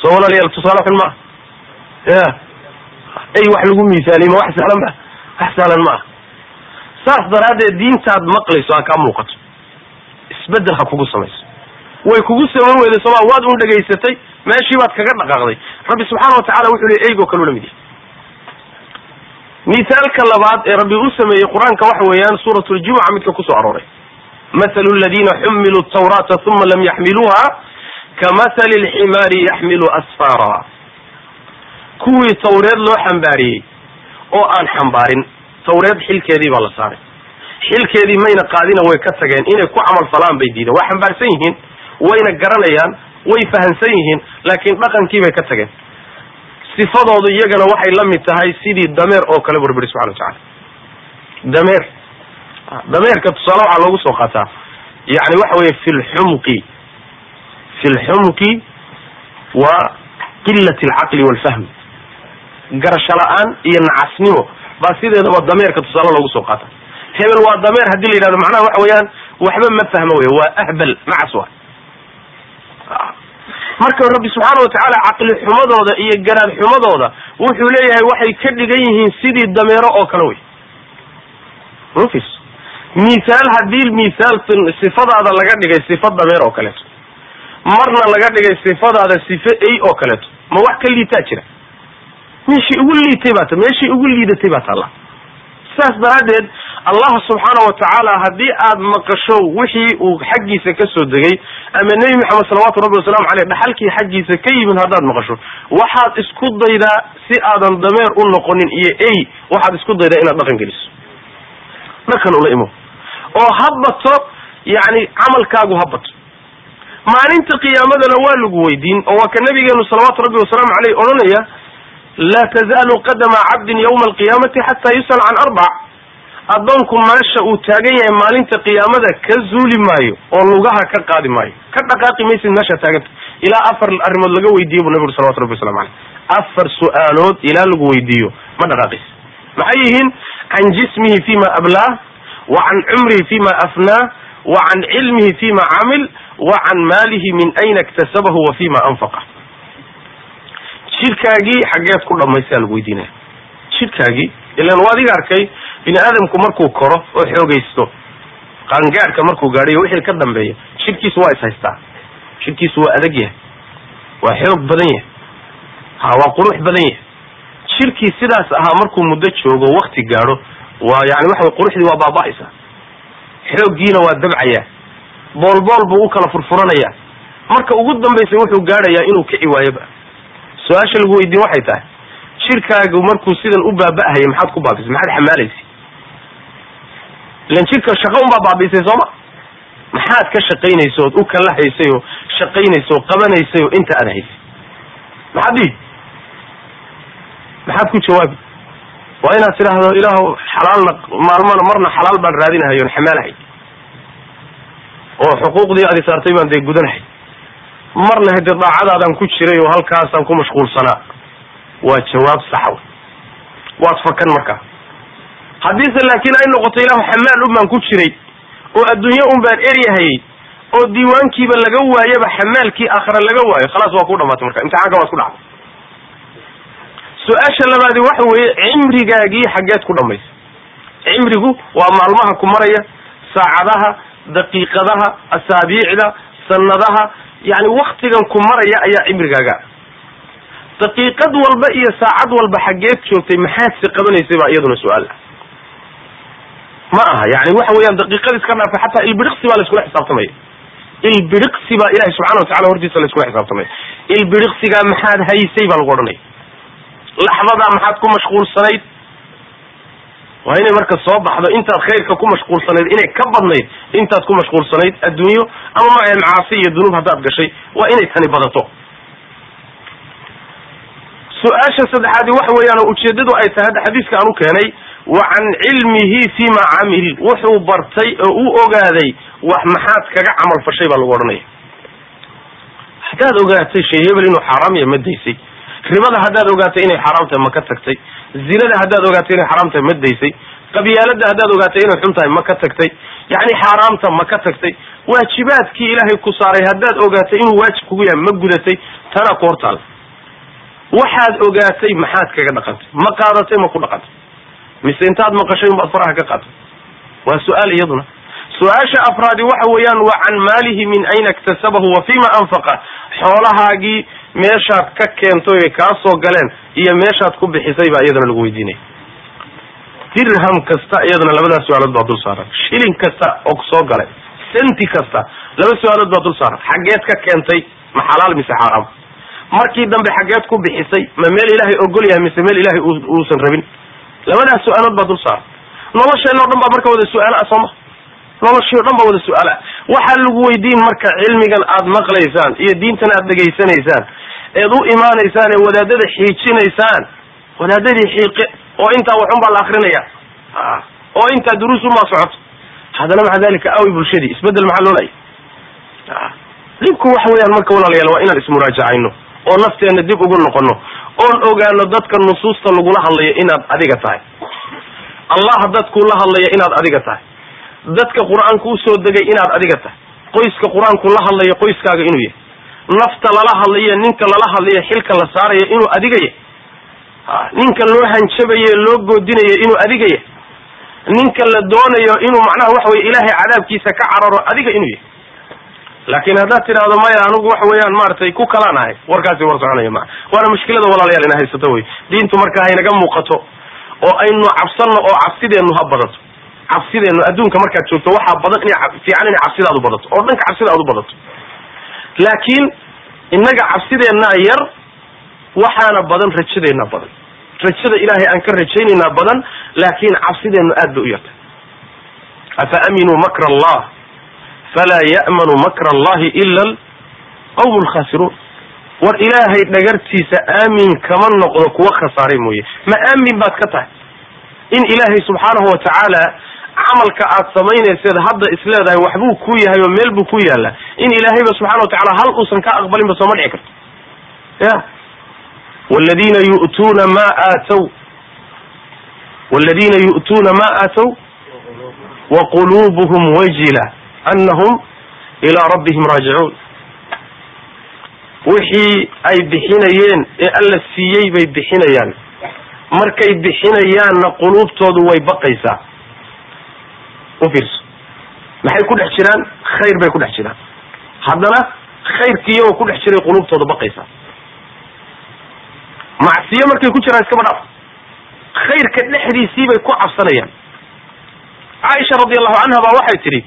soo walaalayaal tusaale xun maaha ya. Ey wax lagu miisaaniy ma wax sahlan ba? Wax sahlan ma ah saas daraaddeed diintaad maqlayso ha kaa muuqato. Isbedel ha kugu samayso. Way kugu samayn weyday sooma waad un dhegaysatay meeshii baad kaga dhaqaaqday. Rabbi subxaana wa tacala wuxuu le eygo kale ula mid yahay. Mithaalka labaad ee rabbi u sameeyey qur'aanka waxa weeyaan suurat ljumuca midka ku soo arooray mathalu aladiina xumiluu tawraata uma lam yaxmiluuha kamathali lximaari yaxmilu asfaara kuwii tawreed loo xambaariyey oo aan xambaarin tawreed xilkeedii baa la saaray xilkeedii mayna qaadina way ka tageen inay ku camal falaan bay diideen waa xambaarsan yihiin wayna garanayaan way fahamsan yihiin laakiin dhaqankii bay ka tageen sifadoodu iyagana waxay la mid tahay sidii dameer oo kale bu rabbi yihi subxana wa tacala dameer dameerka tusaale waxaa loogu soo qaataa yani waxa weeye fi lxumqi fi lxumqi wa qilat alcaqli walfahmi garasho la'aan iyo nacasnimo. Baa sideedaba dameerka tusaale loogu soo qaata. Hebel waa dameer haddii la yidhahdo macnaha waxa weeyaan waxba ma fahmo wey waa ahbal nacas wa marka rabbi subxaana wa tacaala caqli xumadooda iyo garaad xumadooda wuxuu leeyahay waxay ka dhigan yihiin sidii dameero oo kale wey rufis mithaal haddii mithaal sifadaada laga dhigay sifa dameer oo kaleeto marna laga dhigay sifadaada sife ey oo kaleeto ma wax ka liitaa jira? Meeshii ugu liitay baa ta meeshii ugu liidatay baa taalla saas daraaddeed allah subxaana wa tacaala haddii aad maqasho wixii uu xaggiisa ka soo degay ama nebi maxamed salawatu rabbi wasalaamu caleyh dhaxalkii xaggiisa ka yimid haddaad maqasho waxaad isku daydaa si aadan dameer u noqonin iyo ey waxaad isku daydaa inaad dhaqan geliso dhaqan ula imo. oo ha bato yani camalkaagu ha bato maalinta qiyaamadana waa lagu weydiin oo waa ka nabigeenu salawaatu rabbi wasalaamu caleyh odhanaya laa tazaalu qadama cabdin yawma alqiyaamati xataa yus'al can arbac addoonku meesha uu taagan yahay maalinta qiyaamada ka zuuli maayo oo lugaha ka qaadi maayo. Ka dhaqaaqi maysid meeshaa taaganta ilaa afar arrimood laga weydiiyo bu nabi uri salawatu rabbi waslamu aleyh afar su'aalood ilaa lagu weydiiyo. Ma dhaqaaqis maxay yihiin can jismihi fima ablaah wa can cumrihi fima afnaah wa can cilmihi fima camil wa can maalihi min ayna iktasabahu wa fima anfaqa. Jidhkaagii xaggeed ku dhamaysaa lagu weydiinaya. Jidhkaagii ilan waa adiga arkay bini aadamku markuu koro oo xoogaysto qaangaadhka markuu gaadhayo wixii ka dambeeya jidhkiisu waa is haystaa. Jidhkiisu waa adag yahay waa xoog badan yahay ha waa qurux badan yahay jidhkii sidaas ahaa markuu muddo joogo wakti gaadho waa yani waxa quruxdii waa baaba'aysa. Xooggiina waa dabcayaa. Boolbool buu u kala furfuranaya marka ugu dambaysa wuxuu gaadhayaa inuu kici waayoba. Su'aasha lagu weydiin waxay tahay jidhkaagu markuu sidan u baaba'haya maxaad ku baabisay? Maxaad xamaalaysa? Ilan jidhka shaqo unbaa baabiisay sooma maxaad ka shaqaynaysa ood u kala oo shaqaynaysa oo qabanaysay oo inta aad haysay? Maxaad dhihi maxaad ku jawaabi waa inaad tidhaahdo ilaah xalaalna maalmana marna xalaal baan raadinahay oon xamaalahay oo xuquuqdii adi saartay baan dee gudanahay. Marna hade daacadaadaan ku jiray oo halkaasaan ku mashquulsanaa waa jawaab saxa wey waad fakan markaa haddiise laakiin ay noqoto ilahu xamaal un baan ku jiray oo adduunye un baan eryahayey oo diiwaankiiba laga waayaba xamaalkii aakhira laga waayo khalaas waa ku dhamaatay marka. Imtixaanka waad ku dhacday su'aasha labaadi waxa weeye cimrigaagii xaggeed ku dhamaysay cimrigu waa maalmaha ku maraya saacadaha daqiiqadaha asaabiicda sanadaha yani waktigan ku maraya ayaa cimrigaaga. Daqiiqad walba iyo saacad walba xaggeed joogtay maxaad si qabanaysay baa iyaduna su'aal ah. Ma aha yani waxa weeyaan daqiiqad iska dhaafay xataa ilbiriqsi baa la iskula xisaabtamaya ilbiriqsi baa ilahi subxana watacala hortiisa la iskula xisaabtamaya ilbiriqsigaa maxaad haysay baa lagu odhanaya laxdadaa maxaad ku mashquulsanayd? Waa inay marka soo baxdo intaad khayrka ku mashquulsanayd inay ka badnayd intaad ku mashquulsanayd adduunyo ama ma macaasi iyo dunuub haddaad gashay waa inay tani badato. Su'aasha saddexaadi waxa weeyaan oo ujeedadu ay tahay hadda xadiiska aan u keenay wa can cilmihi fima camil wuxuu bartay oo u ogaaday wax maxaad kaga camal fashay baa lagu odhanaya. Haddaad ogaatay shay hebel inuu xaaraam yahay ma daysay ribada haddaad ogaatay inay xaaraam tahay ma ka tagtay. Zinada haddaad ogaatay inay xaaraam tahay ma daysay. Qabyaalada haddaad ogaatay inay xun tahay ma ka tagtay. Yacni xaaraamta ma ka tagtay. Waajibaadkii ilaahay ku saaray haddaad ogaatay inuu waajib kugu yahay ma gudatay. Tanaa ku hortaal waxaad ogaatay maxaad kaga dhaqantay? Ma qaadatay ma ku dhaqantay. Mise intaad maqashay unbaad faraha ka qaatay waa su'aal iyaduna. Su'aasha afraadi waxa weeyaan wa can maalihi min ayna iktasabahu wa fima anfaqa. Xoolahaagii meeshaad ka keentay ay kaa soo galeen iyo meeshaad ku bixisay baa iyadana lagu weydiinaya dirham kasta iyadana labadaas su'aalood baa dul saaran. Shilin kasta oo soo galay. Senti kasta laba su'aalood baa dul saaran. Xaggeed ka keentay ma xalaal mise xaaraam markii dambe xaggeed ku bixisay ma meel ilaahay ogol yahay mise meel ilaahay uusan rabin? Labadaas su'aalood baa dul saaran. Nolosheenna o dhan baa marka wada su'aala ah sooma noloshii o dhan baa wada su'aal ah waxaa lagu weydiin marka cilmigan aad maqlaysaan iyo diintan aad dhegaysanaysaan eed u imaanaysaan ee wadaadada xiijinaysaan. Wadaadadii xiiqe oo intaa waxun baa la akrinaya oo intaa duruus umaa socoto. Haddana maca dalika awi bulshadii isbeddel maxaa loo laya dhibku waxa weeyaan marka walaalayaal waa inaan ismuraajacayno oo nafteenna dib ugu noqono oon ogaano dadka nusuusta lagula hadlayo inaad adiga tahay. Allah dadkuu la hadlaya inaad adiga tahay. Dadka qur'aanku u soo degay inaad adiga tahay. Qoyska qur'aanku la hadlayo qoyskaaga inuu yahay nafta lala hadlayo ninka lala hadlayo xilka la saarayo inuu adiga yahay ninka loo hanjabayo loo goodinayo inuu adiga yahay ninka la doonayo inuu macnaha waxa weye ilaahay cadaabkiisa ka cararo adiga inuu yahay. Laakin haddaad tidhaahdo maya anigu waxa weeyaan maaragtay ku kalaan ahay. Warkaasi war soconaya maa waana mushkilada walaalayaal ina haysato wey diintu marka haynaga muuqato oo aynu cabsanno oo cabsideennu ha badato. Cabsideennu adduunka markaad joogto waxaa badan ina fiican inay cabsidaadu badato oo dhanka cabsida aad u badato. Laakiin innaga cabsideennaa yar waxaana badan rajadeenna badan. Rajada ilaahay aan ka rajaynaynaa badan laakin cabsideennu aad bay u yartay. Afa aminuu makra allah falaa ya'manu makra allahi ila alqawm alkhasiruun war ilaahay dhagartiisa aamin kama noqdo kuwa khasaaray mooye. Ma aamin baad ka tahay. In ilaahay subxaanahu watacaala camalka aad samaynayseed hadda isleedahay waxbuu ku yahay oo meel buu ku yaallaa in ilaahayba subxana wa tacala hal uusan ka aqbalinba sooma dhici karto. Ya. Wladina yu'tuuna ma aatow wاladina yu'tuuna ma aatow waqulubuhum wajila anahum ilaa rabbihim raajicuun wixii ay bixinayeen ee alla siiyey bay bixinayaan. Markay bixinayaanna quluubtoodu way baqaysaa u fiirso maxay ku dhex jiraan? Khayr bay ku dhex jiraan. Haddana khayrki iyagoo ku dhex jiray quluubtooda baqaysaa macsiyo markay ku jiraan iskaba dhaaf. Khayrka dhexdiisii bay ku cabsanayaan. Caaisha radi allahu canha baa waxay tidhi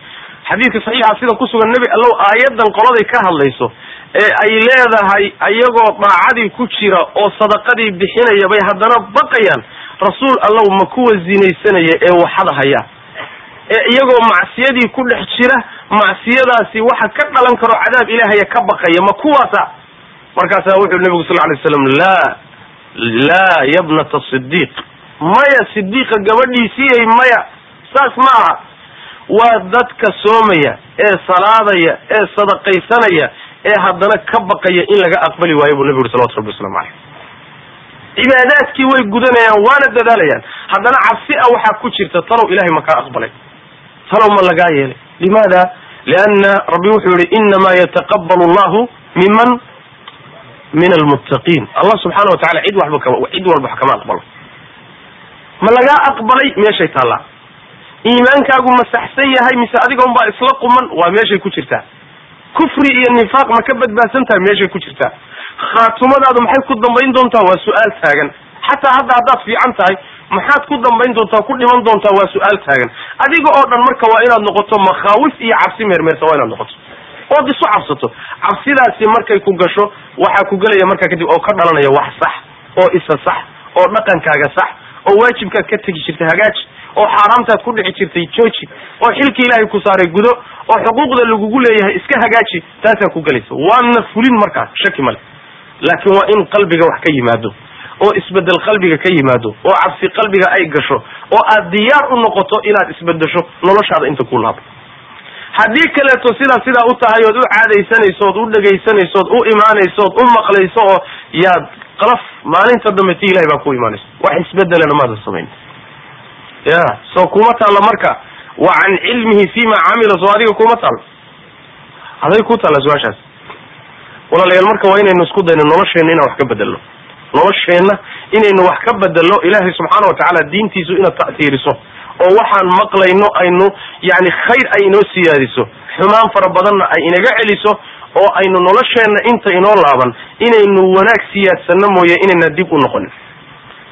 xadiidka saxiixa sida kusugan nebi allow aayadan qoladay ka hadlayso ee ay leedahay ayagoo daacadii ku jira oo sadaqadii bixinaya bay haddana baqayaan. Rasuul allow ma kuwa zinaysanaya ee waxada haya ee iyagoo macsiyadii ku dhex jira macsiyadaasi waxa ka dhalan karo cadaab ilaahaya ka baqaya ma kuwaasa? Markaasaa wuxuu nebigu sal lay slam laa laa yabnata sidiiq maya sidiiqa gabadhiisiiyay maya saas ma aha. Waa dadka soomaya ee salaadaya ee sadaqaysanaya ee haddana ka baqaya in laga aqbali waayo buu nebigu uri salawatu rabbi waslamu caleyh cibaadaadkii way gudanayaan waana dadaalayaan. Haddana cabsi a waxaa ku jirta talow ilahay ma kaa aqbalay talow ma lagaa yeelay limaada? Lianna rabbi wuxuu yihi inamaa yataqabalu allahu miman min almuttaqiin allah subxaana wa tacala cid walba cid walba wax kama aqbalo. Ma lagaa aqbalay? Meeshay taallaa iimaankaagu ma saxsan yahay mise adiga unbaa isla quman? Waa meeshay ku jirtaa kufri iyo nifaaq ma ka badbaadsan tahay meeshay ku jirtaa khaatumadaadu maxay ku dambayn doontaa? Waa su'aal taagan. Xataa hadda haddaad fiican tahay maxaad ku dambayn doontaa ku dhiman doontaa waa su'aal taagan. Adiga oo dhan marka waa inaad noqoto makhaawif iyo cabsi meermeerta waa inaad noqoto. Ood isu cabsato. Cabsidaasi markay ku gasho waxaa ku gelaya markaa kadib oo ka dhalanaya wax sax oo isa sax oo dhaqankaaga sax oo waajibkaad ka tegi jirtay hagaaji oo xaaraamtaad ku dhici jirtay jooji oo xilki ilaahay ku saaray gudo oo xuquuqda lagugu leeyahay iska hagaaji taasaa ku gelaysa. Waana fulin markaa shaki male laakiin waa in qalbiga wax ka yimaado oo isbeddel qalbiga ka yimaado oo cabsi qalbiga ay gasho oo aad diyaar u noqoto inaad isbedesho noloshaada inta ku laabo haddii kaleeto sidaa sidaa u tahay ood u caadaysanayso ood u dhegaysanayso ood u imaanayso ood u maqlayso oo yaad qalaf maalinta dambe ti ilahay baa ku imaanayso wax isbedelana maadan samayn. Ya soo kuma taalla marka wa can cilmihi fima camila soo adiga kuma taalo aday ku taalla su'aashaas. Walaalayaal marka waa inaynu isku dayno nolosheenna inaan wax ka bedelno nolosheenna inaynu wax ka bedelno ilaahay subxaana wa tacaala diintiisu inaad ta'tiiriso oo waxaan maqlayno aynu yani khayr ay inoo siyaadiso xumaan fara badanna ay inaga celiso oo aynu nolosheenna inta inoo laaban inaynu wanaag siyaadsanno mooye inayna dib u noqonin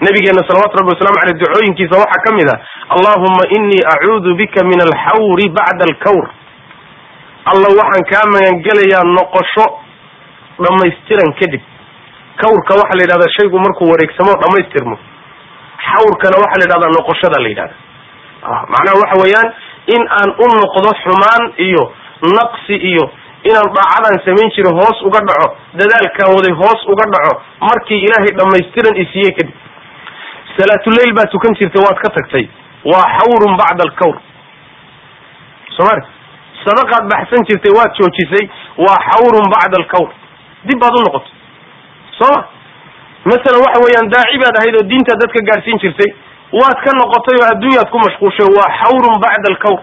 nabigeena salawatu rabbi waslamu aleyh ducooyinkiisa waxaa ka mid a allahuma inii acuudu bika min alxawri bacda alkawr. Alla waxaan kaa magangelayaa noqosho dhamaystiran kadib kawrka waxaa la yidhahdaa shaygu markuu wareegsamo dhamaystirmo. Xawrkana waxaa la yidhahdaa noqoshada la yidhahda macnaha waxa weeyaan in aan u noqdo xumaan iyo naqsi iyo inaan daacadaan samayn jiray hoos uga dhaco dadaalkaan waday hoos uga dhaco markii ilaahay dhamaystiran isiiye kadib. Salaatuleyl baad tukan jirtay waad ka tagtay. Waa xawrun bacda alkawr soomali sadaqaad baxsan jirtay waad joojisay waa xawrun bacda alkawr dib baad u noqotay sooma masalan waxa weeyaan daaci baad ahayd oo diintaad dadka gaadhsiin jirtay waad ka noqotay oo adduunyaad ku mashquushay waa xawrun bacda alkawr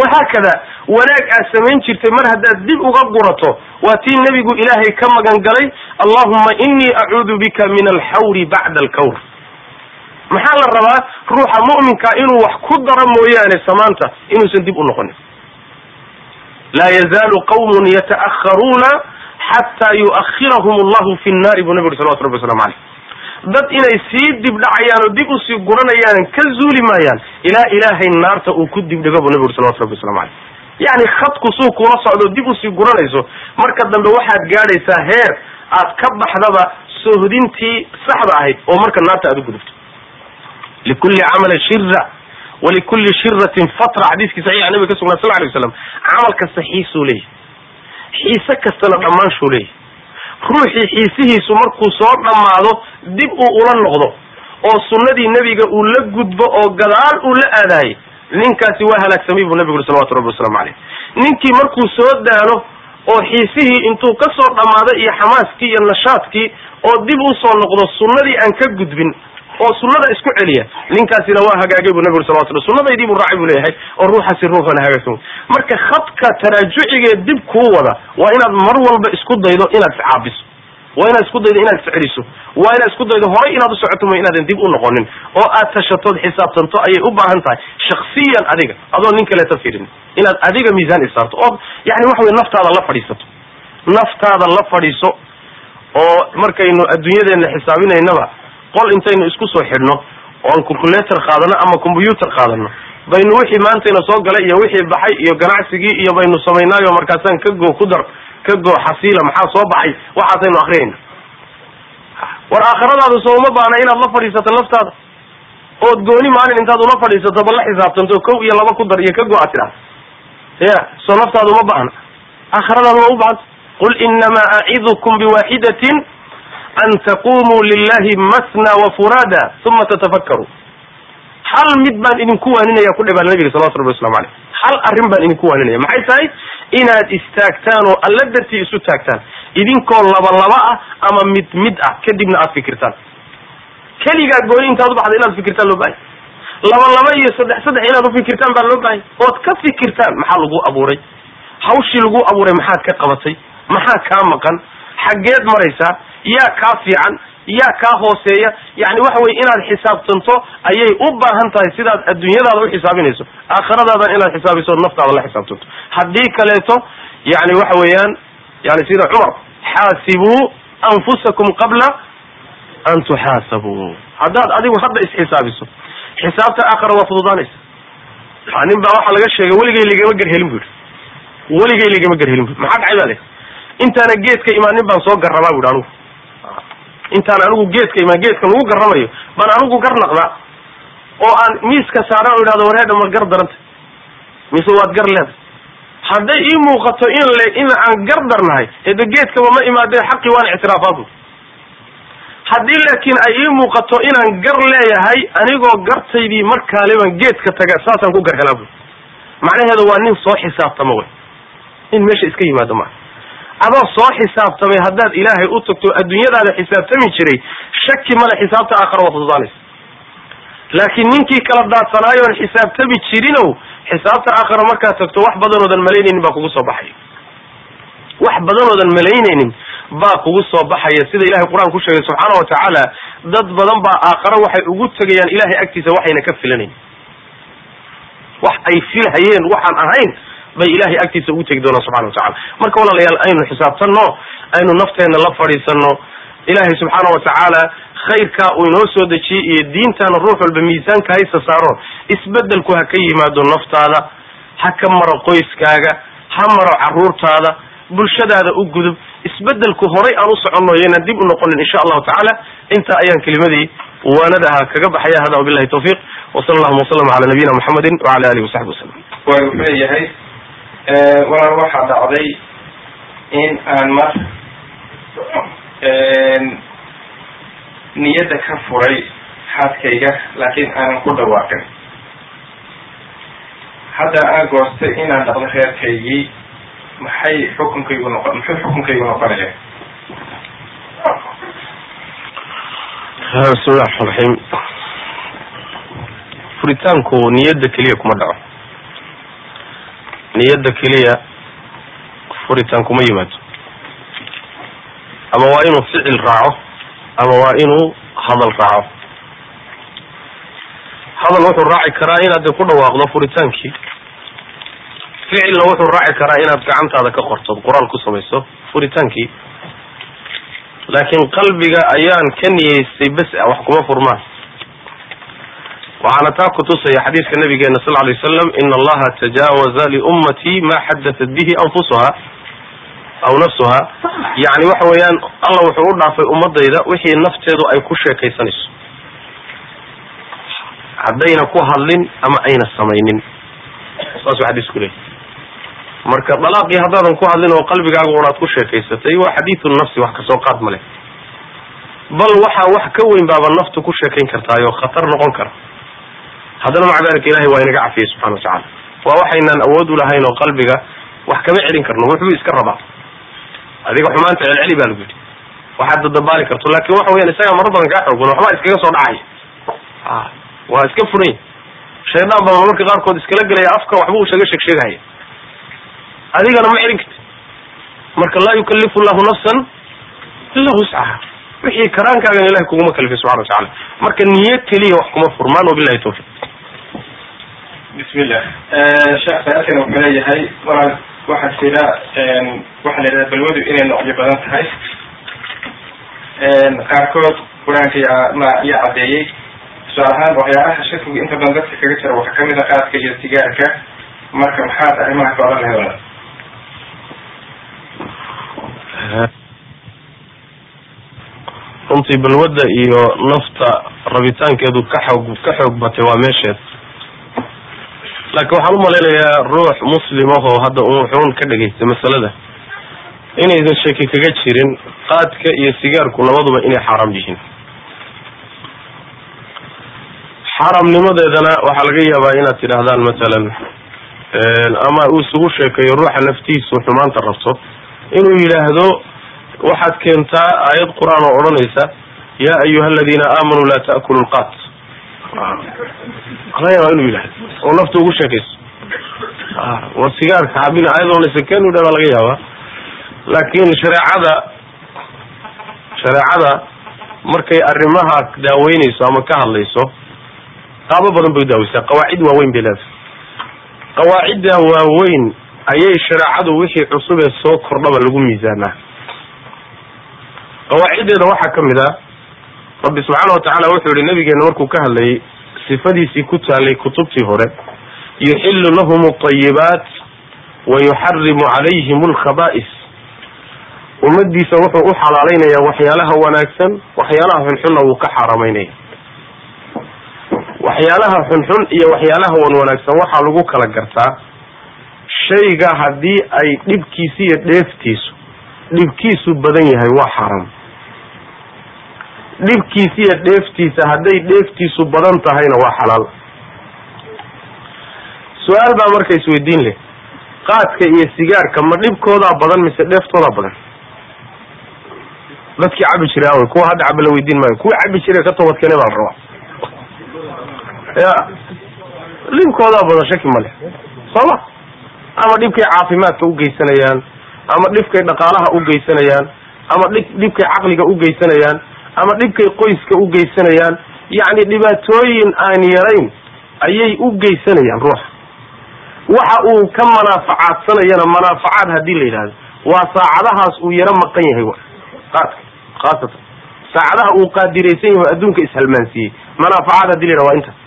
wahaakada wanaag aad samayn jirtay mar haddaad dib uga gurato waa tii nebigu ilaahay ka magan galay allahuma inii acuudu bika min alxawri bacda alkawr maxaa la rabaa? Ruuxa mu'minka inuu wax ku daro mooyaane samaanta inuusan dib u noqonin. Laa yazaalu qawmun yata'akharuuna xataa yu'akhirahum allahu fi nnaari buu nabi uri salawatu rabbi waslamu caleyh dad inay sii dib dhacayaan oo dib u sii guranayaan ka zuuli maayaan ilaa ilaahay naarta uu ku dib dhigo buu nabi uri salawatu rabbi waslamu caleyh yacni khadku suu kula socdo dib u sii guranayso. Marka dambe waxaad gaadhaysaa heer aad ka baxdaba sohdintii saxda ahayd oo marka naarta aad u gudubto. Likulli camalin shira walikulli shiratin fatra. Xadiiskii saxiixa nabiga ka sugnaa sal lay waslam camal kasta xiisuu leeyahy xiise kastana dhammaanshuu leeyahy ruuxii xiisihiisu markuu soo dhammaado dib uu ula noqdo oo sunnadii nebiga uu la gudbo oo gadaal uu la aadaayay ninkaasi waa halaagsamay buu nabigu uri salawatu rabbi wasalaamu caleyh ninkii markuu soo daalo oo xiisihii intuu ka soo dhammaaday iyo xamaaskii iyo nashaadkii oo dib u soo noqdo sunnadii aan ka gudbin oo sunnada isku celiya. Ninkaasina waa hagaagay buu nabi uri salawatu rabbi sunnadaydii buu raacay buu leeyahay oo ruuxaasi ruuxana hagaagsan marka khadka taraajucigee dib kuu wada waa inaad mar walba isku daydo inaad iscaabiso waa inaad isku daydo inaad isceliso waa inaad isku daydo horay inaad u socoto ma inaadan dib u noqonin. Oo aad tashatood xisaabtanto ayay u baahan tahay shaksiyan adiga. Adoo nin kaleeta firin inaad adiga miisaan isaarto oo yani waxa wey naftaada la fadhiisato. Naftaada la fadhiiso oo markaynu adduunyadeena xisaabinaynaba qol intaynu isku soo xidhno oon calculator qaadano ama combyuter qaadano baynu wixii maantayna soo galay iyo wixii baxay iyo ganacsigii iyo baynu samaynaayo markaasaan ka goo ku dar ka goo xasiila maxaa soo baxay? Waxaasaynu akriyayna war aakhiradaadu soo uma baana inaad la fadhiisato naftaada. Ood gooni maalin intaad ula fadhiisato bal la xisaabtanto kow iyo laba ku dar iyo ka go a tidhahda ya soo naftaada uma baahna. Aakhiradaadu waa u baahanta qul inamaa acidukum biwaxidatin an taqumuu lilahi masna wafurada uma tatafakkaruu hal mid baan idinku waaninaya ku dhibaa nabiga salawatu rabbi waslamu aleyh hal arrin baan idinku waaninaya maxay tahay inaad istaagtaan oo alla dartii isu taagtaan idinkoo laba laba ah ama mid mid ah kadibna aad fikirtaan keligaa gooni intaad ubaxda inaad fikirtaan loo bahay laba laba iyo saddex saddex inaad ufikirtaan baa loo bahay ood ka fikirtaan maxaa lagu abuuray hawshii lagu abuuray maxaad ka qabatay maxaa kaa maqan xaggeed maraysaa yaa kaa fiican yaa kaa hooseeya yani waxa weye inaad xisaabtanto ayay u baahan tahay sidaad adduunyadaada uxisaabinayso aakhiradaada inaad xisaabiso naftaada la xisaabtanto haddii kaleeto yani waxa weeyaan yani sida cumar xaasibuu anfusakum qabla an tuxaasabuu. Haddaad adigu hadda isxisaabiso xisaabta aakhira waa fududaanaysa. Nin baa waxaa laga sheegay weligay ligama garhelin bu yidhi. Weligay ligama garhelin bu maxaa dhacay baa le intaana geedka imaanin baan soo garrabaa bu yidhi anugu intaan anigu geedka imaan geedka lagu garramayo baan anigu gar naqdaa oo aan miiska saaran o idhahdo wareedha ma gar daranta. Mise waad gar leedahay. Hadday ii muuqato in le in aan gar darnahay ede geedkaba ma imaadee xaqii waan ictiraafaadu haddii laakiin ay ii muuqato inaan gar leeyahay anigoo gartaydii markaale baan geedka taga saasaan ku gar helaa bu macnaheedu waa nin soo xisaabtama wey nin meesha iska yimaado maa adoo soo xisaabtamay haddaad ilaahay u tagto adduunyadaada xisaabtami jiray shaki male xisaabta aakhara waa fududaanaysa laakiin ninkii kala daadsanaayoon xisaabtami jirinow xisaabta aakhara markaad tagto wax badanoodan malaynaynin baa kugu soo baxaya wax badanoodan malaynaynin baa kugu soo baxaya sida ilahay qur'aan ku sheegay subxaana wa tacaala dad badan baa aakhara waxay ugu tegayaan ilahay agtiisa waxayna ka filanayn wax ay filhayeen waxaan ahayn bay ilahay agtiisa ugu tegi doonaan subxana wa tacala marka walaalayaal aynu xisaabtanno aynu nafteenna la fadhiisanno. Ilaahay subxaana wa tacaala khayrkaa uu inoo soo dejiyey iyo diintaana ruux walba miisaanka haysa saaro isbedelku ha ka yimaado naftaada ha ka maro qoyskaaga ha maro caruurtaada bulshadaada u gudub. Isbedelku horay aan u soconno yaynaan dib u noqonin insha allahu tacaala intaa ayaan kelimadii waanadaha kaga baxaya. Hada wabilahi tawfiiq. Wasala allahuma wasalam ala nabiyina muxamedin wala alihi wasaxbi wasalam wa wuxuu leeyahay walaal waxaa dhacday in aan mar niyadda ka furay xaaskayga laakiin aanan ku dhawaaqin. Hadda aan goostay inaan dhaqdo reerkaygii maxay xukunkaygu noqon muxuu xukunkaygu noqonaya? Bismillahi raxmaan raxiim furitaanku niyadda keliya kuma dhaco niyadda keliya furitaan kuma yimaado ama waa inuu ficil raaco ama waa inuu hadal raaco. Hadal wuxuu raaci karaa inaad ku dhawaaqdo furitaankii. Ficilna wuxuu raaci karaa inaad gacantaada ka qorto qoraal ku samayso furitaankii. Laakiin qalbiga ayaan ka niyeystay bes wax kuma furmaan waxaana taa kutusaya xadiiska nabigeena sal lay waslam ina allaha tajaawaza liummatii ma xadatat bihi anfusuha aw nafsuha. Yani waxa weeyaan alla wuxuu u dhaafay ummadayda wixii nafteedu ay ku sheekaysanayso haddayna ku hadlin ama ayna samaynin. Saasuu xadiisku leeyay marka dalaaqii haddaadan ku hadlin oo qalbigaaga unaad ku sheekaysatay waa xadiidu nafsi wax ka soo qaad ma leh. Bal waxaa wax ka weyn baaba naftu ku sheekayn kartaayoo khatar noqon kara haddana maca ilahay waa inaga cafiyey subxana wa tacala waa waxaynaan awood u lahayn oo qalbiga wax kama celin karno wuxuu iska rabaa. Adiga xumaanta celceli baa lagu yidhi. Waxaad dadabaali karto laakin waxa weyan isagaa maro badan kaa xoog badan waxbaa iskaga soo dhacaya waa iska furan shaydaan baa marmarka qaarkood iskala gelaya afka waxba uu isaga sheeg sheegahaya adigana ma celin karti marka laa yukalifu llahu nafsan ila wuscaha wixii karaankaagan ilahay kuguma kalifay subxana watacala marka niyad keliya wax kuma furmaan wabilahi tawfiq bismillah. Sheekh sa-aalkan wuxuu leeyahay walaal waxaa jira waxaa la yidhahda balwadu inay noocyo badan tahay. Qaarkood qur'aanka ma yaa caddeeyey. Tusaale ahaan waxyaalaha shakigu inta badan dadka kaga jira waxaa ka mid a qaadka iyo sigaarka marka maxaad arrimaha ka odhan lahay walaal runtii balwadda iyo nafta rabitaankeedu ka xoog ka xoog batay waa meesheed laakiin waxaan umalaynayaa ruux muslim ahoo hadda un wuxuun ka dhagaystay masalada. Inaysan shaki kaga jirin qaadka iyo sigaarku labaduba inay xaaraam yihiin. Xaaraamnimadeedana waxaa laga yaabaa inaad tidhaahdaan matalan ama uu isugu sheekeeyo ruuxa naftiisu xumaanta rabto inuu yidhaahdo waxaad keentaa aayad qur'aan oo odhanaysa yaa ayuha aladiina aamanuu laa ta'kulu lqaat laga yaabaa inuu yidhahdo oo nafta ugu sheekayso. War sigaarka xabin aayad odhanaysa ken u dha baa laga yaabaa. Laakin shareecada shareecada markay arrimaha daaweynayso ama ka hadlayso qaabo badan bay daaweysaa qawaacid waaweyn bay leedahay. Qawaacidda waaweyn ayay shareecadu wixii cusub ee soo kordhaba lagu miisaanaa. Qawaaciddeeda waxaa ka mid ah rabbi subxaana watacaala wuxuu yihi nabigeena markuu ka hadlayay sifadiisii ku taalay kutubtii hore yuxillu lahum alطayibaat wa yuxarimu calayhim alkhaba'is ummadiisa wuxuu u xalaalaynayaa waxyaalaha wanaagsan waxyaalaha xunxunna wuu ka xaaraamaynaya waxyaalaha xunxun iyo waxyaalaha wan wanaagsan waxaa lagu kala gartaa shayga haddii ay dhibkiisa iyo dheeftiisu dhibkiisu badan yahay waa xaaraam dhibkiisa iyo dheeftiisa hadday dheeftiisu badan tahayna waa xalaal. Su'aal baa marka isweydiin leh. Qaadka iyo sigaarka ma dhibkoodaa badan mise dheeftoodaa badan? Dadkii cabi jiray awy kuwa hadda caba la weydiin maayo. Kuwa cabi jiray ka toobadkeene baa la rabaa. Ya dhibkoodaa badan shaki male sooma ama dhibkay caafimaadka ugeysanayaan ama dhibkay dhaqaalaha ugeysanayaan ama dhi dhibkay caqliga ugeysanayaan ama dhibkay qoyska ugeysanayaan yacni dhibaatooyin aan yarayn ayay u geysanayaan ruuxa. Waxa uu ka manaafacaadsanayana manaafacaad haddii la yidhahdo waa saacadahaas uu yaro maqan yahay qaadka khaasatan saacadaha uu qaadiraysan yahay adduunka ishalmaansiiyey manaafacaad haddii la yidhahdo waa intaas.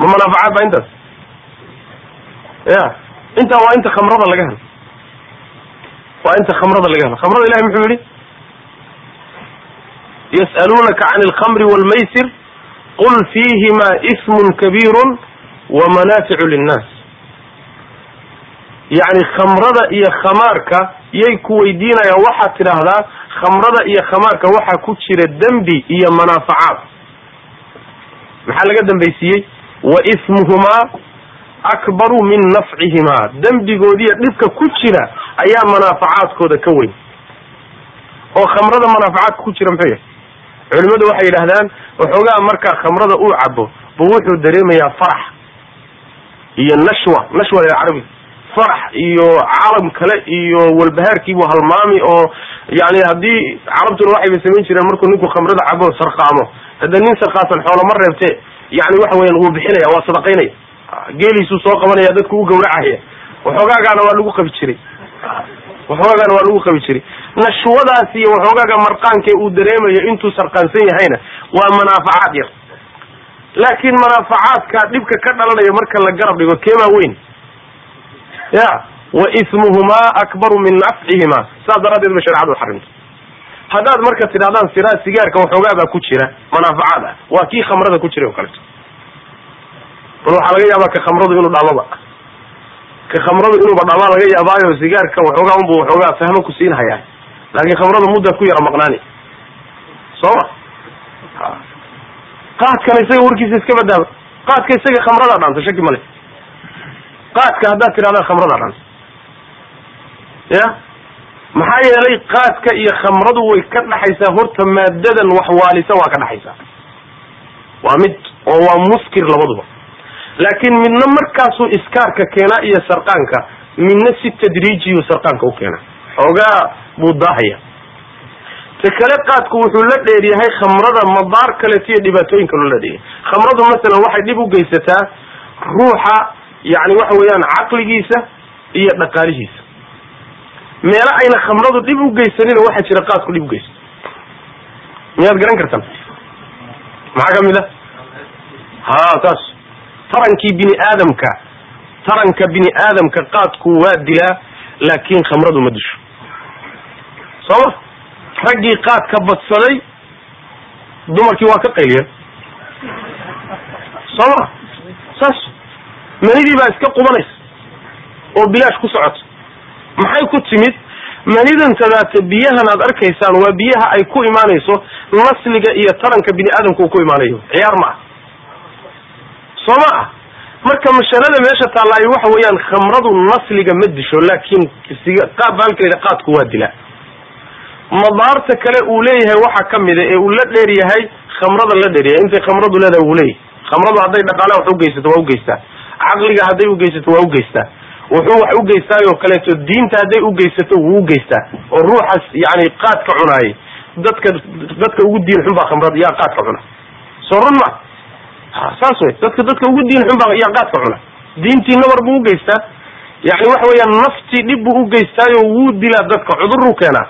Ma manaafacaad baa intaas? Ya intaa waa inta khamrada laga helo. Waa inta khamrada laga helo. Khamrada ilahi muxuu yihi yas'aluunaka can alkhamri waalmaysir qul fiihima ismun kabiirun wa manaaficu linnaas yacni khamrada iyo khamaarka yay ku weydiinayaan waxaad tidhaahdaa khamrada iyo khamaarka waxaa ku jira dembi iyo manaafacaad maxaa laga dambaysiiyey wa ismuhumaa akbaru min nafcihimaa dembigoodiiyo dhibka ku jira ayaa manaafacaadkooda ka weyn oo khamrada manaafacaadka ku jira muxuu yahay culimadu waxay yidhahdaan waxoogaa markaa khamrada uu cabo bu wuxuu dareemayaa farax iyo nashwa. Nashwa la carabi farax iyo calam kale iyo walbahaarkiibu halmaami oo yani haddii carabtuna waxayba samayn jireen markuu ninku khamrada cabo sarqaamo. Hadda nin sarqaasan xoolama reebte yani waxa weyan wuu bixinaya waa sadaqaynaya. Geeliisuu soo qabanaya dadku u gawracaya. Waxoogaagaana waa lagu qabi jiray waxoogaagaana waa lagu qabi jiray. Nashwadaas iyo waxoogaaga marqaanke uu dareemayo intuu sarqaansan yahayna waa manaafacaad yar. Laakiin manaafacaadka dhibka ka dhalanaya marka la garab dhigo keemaa weyn. Ya wa ismuhumaa akbaru min nafcihima saas daraaddeed ba sharecadu xarimta haddaad marka tidhahdaan siraa sigaarka waxoogaabaa ku jira manaafacaad ah. Waa kii khamrada ku jiray oo kaleeto bal waxaa laga yaabaa ka khamradu inuu dhaamaba ka khamradu inuuba dhamaa laga yaabaayo sigaarka waxoogaa unbu waxoogaa fahmo ku siinhayaa laakiin khamrada muddaad ku yara maqnaani. Soo ma? Qaadkana isaga warkiisa iska badaaba qaadka isaga khamradaa dhaanta shaki male qaadka haddaad tidhahdaa khamradaa dhaanta ya? Maxaa yeelay qaadka iyo khamradu way ka dhaxaysaa horta maadadan wax waalisa waa ka dhaxaysaa. Waa mid oo waa muskir labaduba laakiin midna markaasuu iskaarka keenaa iyo sarqaanka midna si tadriijiyu sarqaanka u keena. Xoogaa buu daahaya. Ta kale qaadku wuxuu la dheeryahay khamrada madaar kaleeto iyo dhibaatooyin kaloo la dheeryahay khamradu masalan waxay dhib u geysataa ruuxa yani waxa weeyaan caqligiisa iyo dhaqaalihiisa. Meelo ayna khamradu dhib u geysanin waxaa jira qaadku dhib ugeysto miyaad garan kartaan? Maxaa ka mid a ha saas tarankii bini aadamka taranka bini aadamka qaadku waa dilaa laakin khamradu ma disho. Soo ma? Raggii qaadka badsaday dumarkii waa ka qayliyeen. Soo ma? Saas manidii baa iska qubanaysa oo bilaash ku socoto. Maxay ku timid? Manidan tadaate biyahan aad arkaysaan waa biyaha ay ku imaanayso nasliga iyo taranka bini aadamka uu ku imaanayo. Ciyaar ma ah soo ma ah? Marka mashalada meesha taallaayo waxa weeyaan khamradu nasliga ma disho laakin qaab baalkeeda qaadku waa dilaa. Madaarta kale uu leeyahay waxaa kamida ee uu la dheer yahay khamrada la dheer yahay. Intay khamradu leedahay uu leeyahay. Khamradu hadday dhaqaalaha wax ugeysato waa ugeystaa caqliga hadday ugeysato waa ugeystaa wuxuu wax ugeystaayo kaleeto diinta hadday ugeysato wuu ugeystaa oo ruuxaas yani qaadka cunaayay. Dadka dadka ugu diin xun baa khamrada yaa qaadka cuna. Soo run ma saas wey dadka dadka ugu diin xun baa yaa qaadka cuna. Diintii nabar buu ugeystaa yani waxa weeyaan naftii dhib buu ugeystaayo wuu dilaa dadka cuduruu keenaa.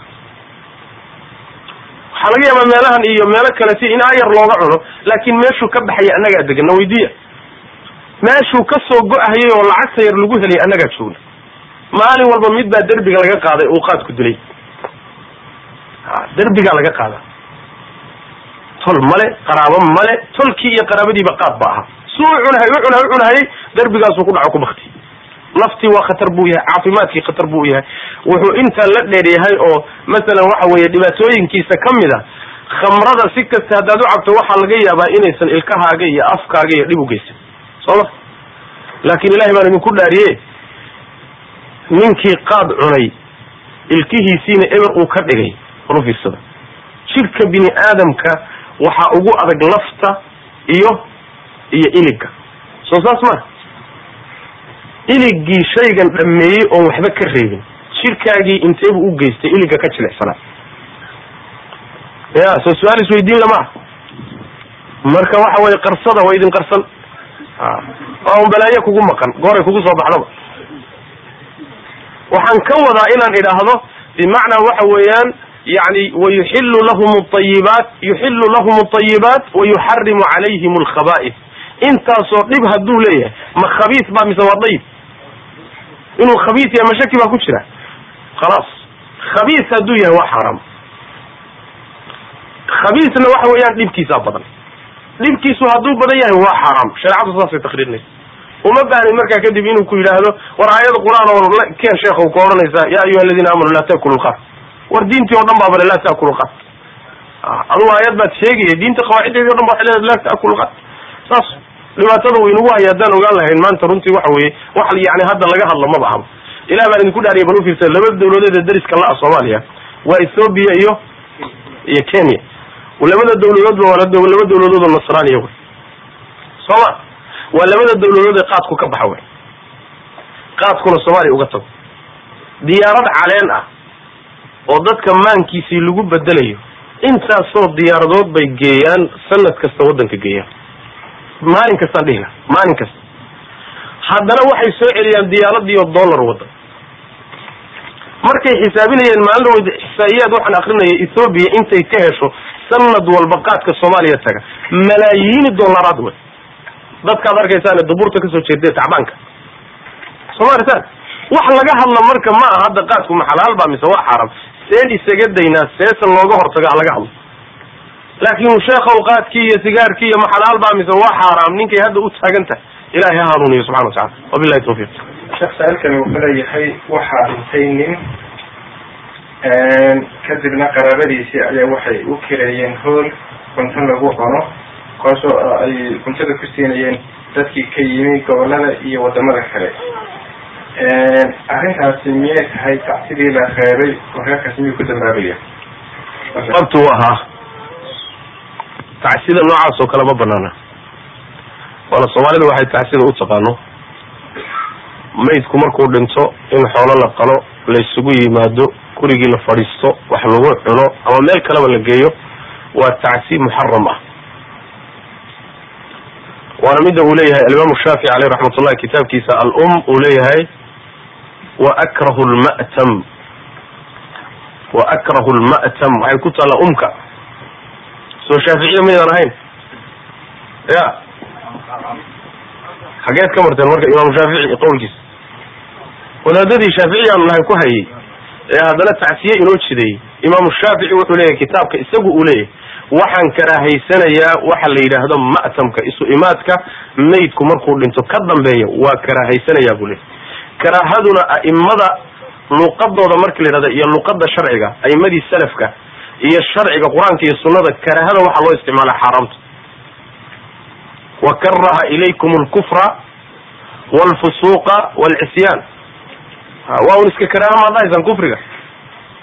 Waxaa laga yaabaa meelahan iyo meelo kaleti in ayar looga cuno laakin meeshuu ka baxaya annagaa degan na weydiya meeshuu ka soo go-ahayay oo lacagta yar lagu helay annagaa joogna maalin walba mid baa derbiga laga qaaday uu qaadku dilay. Derbigaa laga qaada tol male qaraabo male tolkii iyo qaraabadiiba qaad ba ahaa su u cunahay u cunahay u cunahayay derbigaasuu ku dhaco ku bakti. Naftii waa khatar buu yahay caafimaadkii khatar buu yahay. Wuxuu intaa la dheer yahay oo masalan waxa weeye dhibaatooyinkiisa ka mid a khamrada si kasta haddaad u cabto waxaa laga yaabaa inaysan ilkahaaga iyo afkaaga iyo dhib ugeysan soo ma? Laakin ilahay baan idinku dhaariye ninkii qaad cunay ilkihiisiina eber uu ka dhigay waru fiirsada jirka bini aadamka waxaa ugu adag lafta iyo iyo iliga soo saas ma iligii shaygan dhameeyey oon waxba ka reebin. Jirkaagii inteebu u geystay iliga ka jilicsanaa? Ya soo su'aal isweydiin lama marka waxa weye qarsada waa idin qarsan. Waa un balaayo kugu maqan gooray kugu soo baxdaba waxaan ka wadaa inaan idhaahdo bimacnaa waxa weeyaan yani wayuxilu lahum ayibaat yuxilu lahum alayibaat wayuxarimu calayhim alkhaba'is intaasoo dhib hadduu leeyahay ma khabiis ba mise waa dayib inuu khabiis yahay mashaki baa ku jira khalaas khabiis hadduu yahay waa xaaraam khabiisna waxa weeyaan dhibkiisaa badan dhibkiisu hadduu badan yahay waa xaaraam shareecadu saasay takriirinaysa uma baahnin markaa kadib inuu ku yidhaahdo war aayada qur'aan oo keen sheekh ku odhanaysaa ya ayuha aladiina aamanu laa taakulu lkar war diintii o dhan baa bale laa taakulu lkar adugu aayad baad sheegaya diinta qawaaciddeedii o dhan ba waxay leedahay laa taakulu lkar saas dhibaatada uu inagu haya haddaan ogaan lahayn. Maanta runtii waxa weeye wax yani hadda laga hadlo maba ahaba ilah baan idinku dhaariya bal ufiirsa laba dawladood ee dariska la-a soomaaliya waa ethoobia iyo iyo kenya. Labada dawladoodba waa laba dawladood oo nasraaniya wey soo ma waa labada dawladood ee qaadku ka baxa wey qaadkuna soomaaliya uga tago. Diyaarad caleen ah oo dadka maankiisii lagu bedelayo. Intaasoo diyaaradood bay geeyaan sanad kasta waddanka geeyaan. Maalin kastaan dhihila maalin kasta. Haddana waxay soo celiyaan diyaaradii oo dollar wadda. Markay xisaabinayeen maalin weyda ixsaa'iyaad waxaan akrinaya ethoobiya intay ka hesho sanad walba qaadka soomaaliya taga. Malaayiini dollaraad wey. Dadkaad arkaysaane duburta ka soo jeeda tacbaanka. Soo maaritaan wax laga hadla marka ma aha hadda qaadku ma xalaal ba mise waa xaaraam seen isaga daynaa seesan looga hortago ha laga hadlo. Laakin sheekhow qaadkii iyo sigaarkii iyo ma xalaal ba mise waa xaaraam ninkay hadda u taagan tahay ilahay ha hanuuniyo subxana watacala wabilahi tawfiiq. Sheekh saa-ilkani wuxuu leeyahay waxaa dhintay nin kadibna qaraabadiisii ayaa waxay u kireeyeen hool cunto lagu cuno kaasoo ay cuntada ku siinayeen dadkii ka yimi gobollada iyo waddamada kale arrintaasi miyay tahay tacsidii la reebay oo miyuu ku dambaabaya sababtu u ahaa. Tacsida noocaas oo kale ma banaana waana soomaalida waxay tacsida u taqaano. Maydku markuu dhinto in xoolo la qalo la isugu yimaado gurigii la fadhiisto wax lagu cuno ama meel kaleba la geeyo waa tacsi muxaram ah. Waana midda uu leeyahay alimaamu shaafici aleyh raxmat ullahi kitaabkiisa al-um uu leeyahay wa akrahu lma'tam wa akrahu lma'tam waxay ku taallaa umka soo shaaficiya maydaan ahayn ya xageed ka marteen marka imaamu shaafici qowlkiisa wadaadadii shaaficiyaanu nahay ku hayay ee haddana tacsiye inoo jideeyey imaamu shaafici wuxuu leeyahay kitaabka isagu uu leeyahay waxaan karaahaysanayaa waxa la yidhaahdo ma'tamka isu imaadka maydku markuu dhinto ka dambeeya waa karaahaysanayaa buu leeyahy karaahaduna a'imada luqadooda marka la yidhahdo iyo luqada sharciga a'imadii salafka iyo sharciga qur'aanka iyo sunnada karaahada waxaa loo isticmaala xaaraamta. Wa karaha ilaykum alkufra walfusuuqa walcisyaan waa un iska karaaha maad kufriga.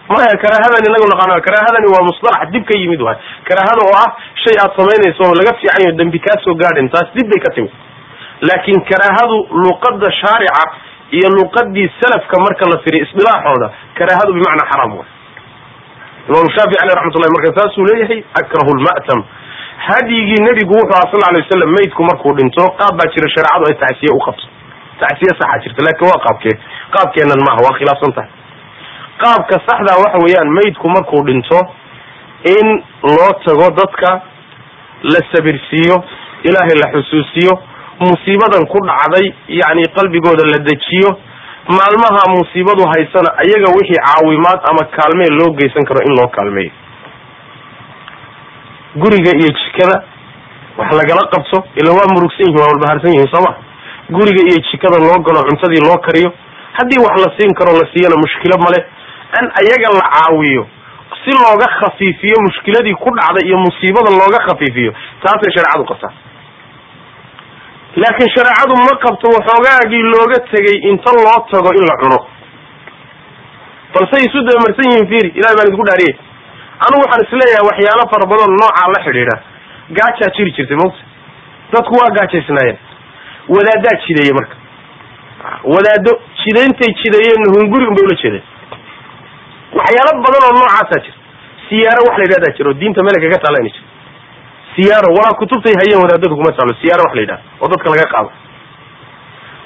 Maya karaahadan inagu naqaano karaahadani waa musطalax dib ka yimid waay. Karaahada oo ah shay aad samaynayso oo laga fiican yaho dembi kaa soo gaadhin taas dib bay ka timi laakin karaahadu luqada shaarica iyo luqadii salafka marka la firiyo isdilaaxooda karaahadu bimacnaa xaraam way. Imaamu shaafici aleh raxmat ullahi marka saasuu leeyahay akrahu lma'tam hadyigii nebigu wuxuu aha sal ly waslam maydku markuu dhinto qaab baa jira shareecadu ay tacsiye u qabto. Tacsiye saxa jirta laakin waa qaabkee qaabkeenan maaha waa khilaafsan tahay. Qaabka saxdaa waxa weeyaan maydku markuu dhinto in loo tago dadka la sabirsiiyo ilaahay la xusuusiyo musiibadan ku dhacday yacni qalbigooda la dejiyo. Maalmaha musiibadu haysana ayaga wixii caawimaad ama kaalmee loo geysan karo in loo kaalmeeyo. Guriga iyo jikada wax lagala qabto ila waa murugsan yihiin waa walbaharsan yihiin sooma guriga iyo jikada loo galo cuntadii loo kariyo. Haddii wax la siin karo la siiyana mushkilo male in ayaga la caawiyo. Si looga khafiifiyo mushkiladii ku dhacday iyo musiibada looga khafiifiyo taasay shareecadu qabtaa laakiin shareecadu ma qabto waxoogaagii looga tegay inta loo tago in la cuno. Balse isu dabamarsan yihiin fiiri ilahay baan idinku dhaariyey anigu waxaan is leeyahay waxyaalo fara badan noocaa la xidhiidha. Gaajaa jiri jirtay mawta dadku waa gaajaysnaayeen. Wadaadaa jideeye marka. Wadaado jidayntay jideeyeen hunguri un bay ula jeedeen. Waxyaalo badan oo noocaasaa jira. Siyaaro wax la yidhahdaa jira oo diinta meel kaga taala ina jiro siyaaro walaa kutubtay hayeen wadaadadu kuma taalo siyaaro wax la yidhahdo oo dadka laga qaado.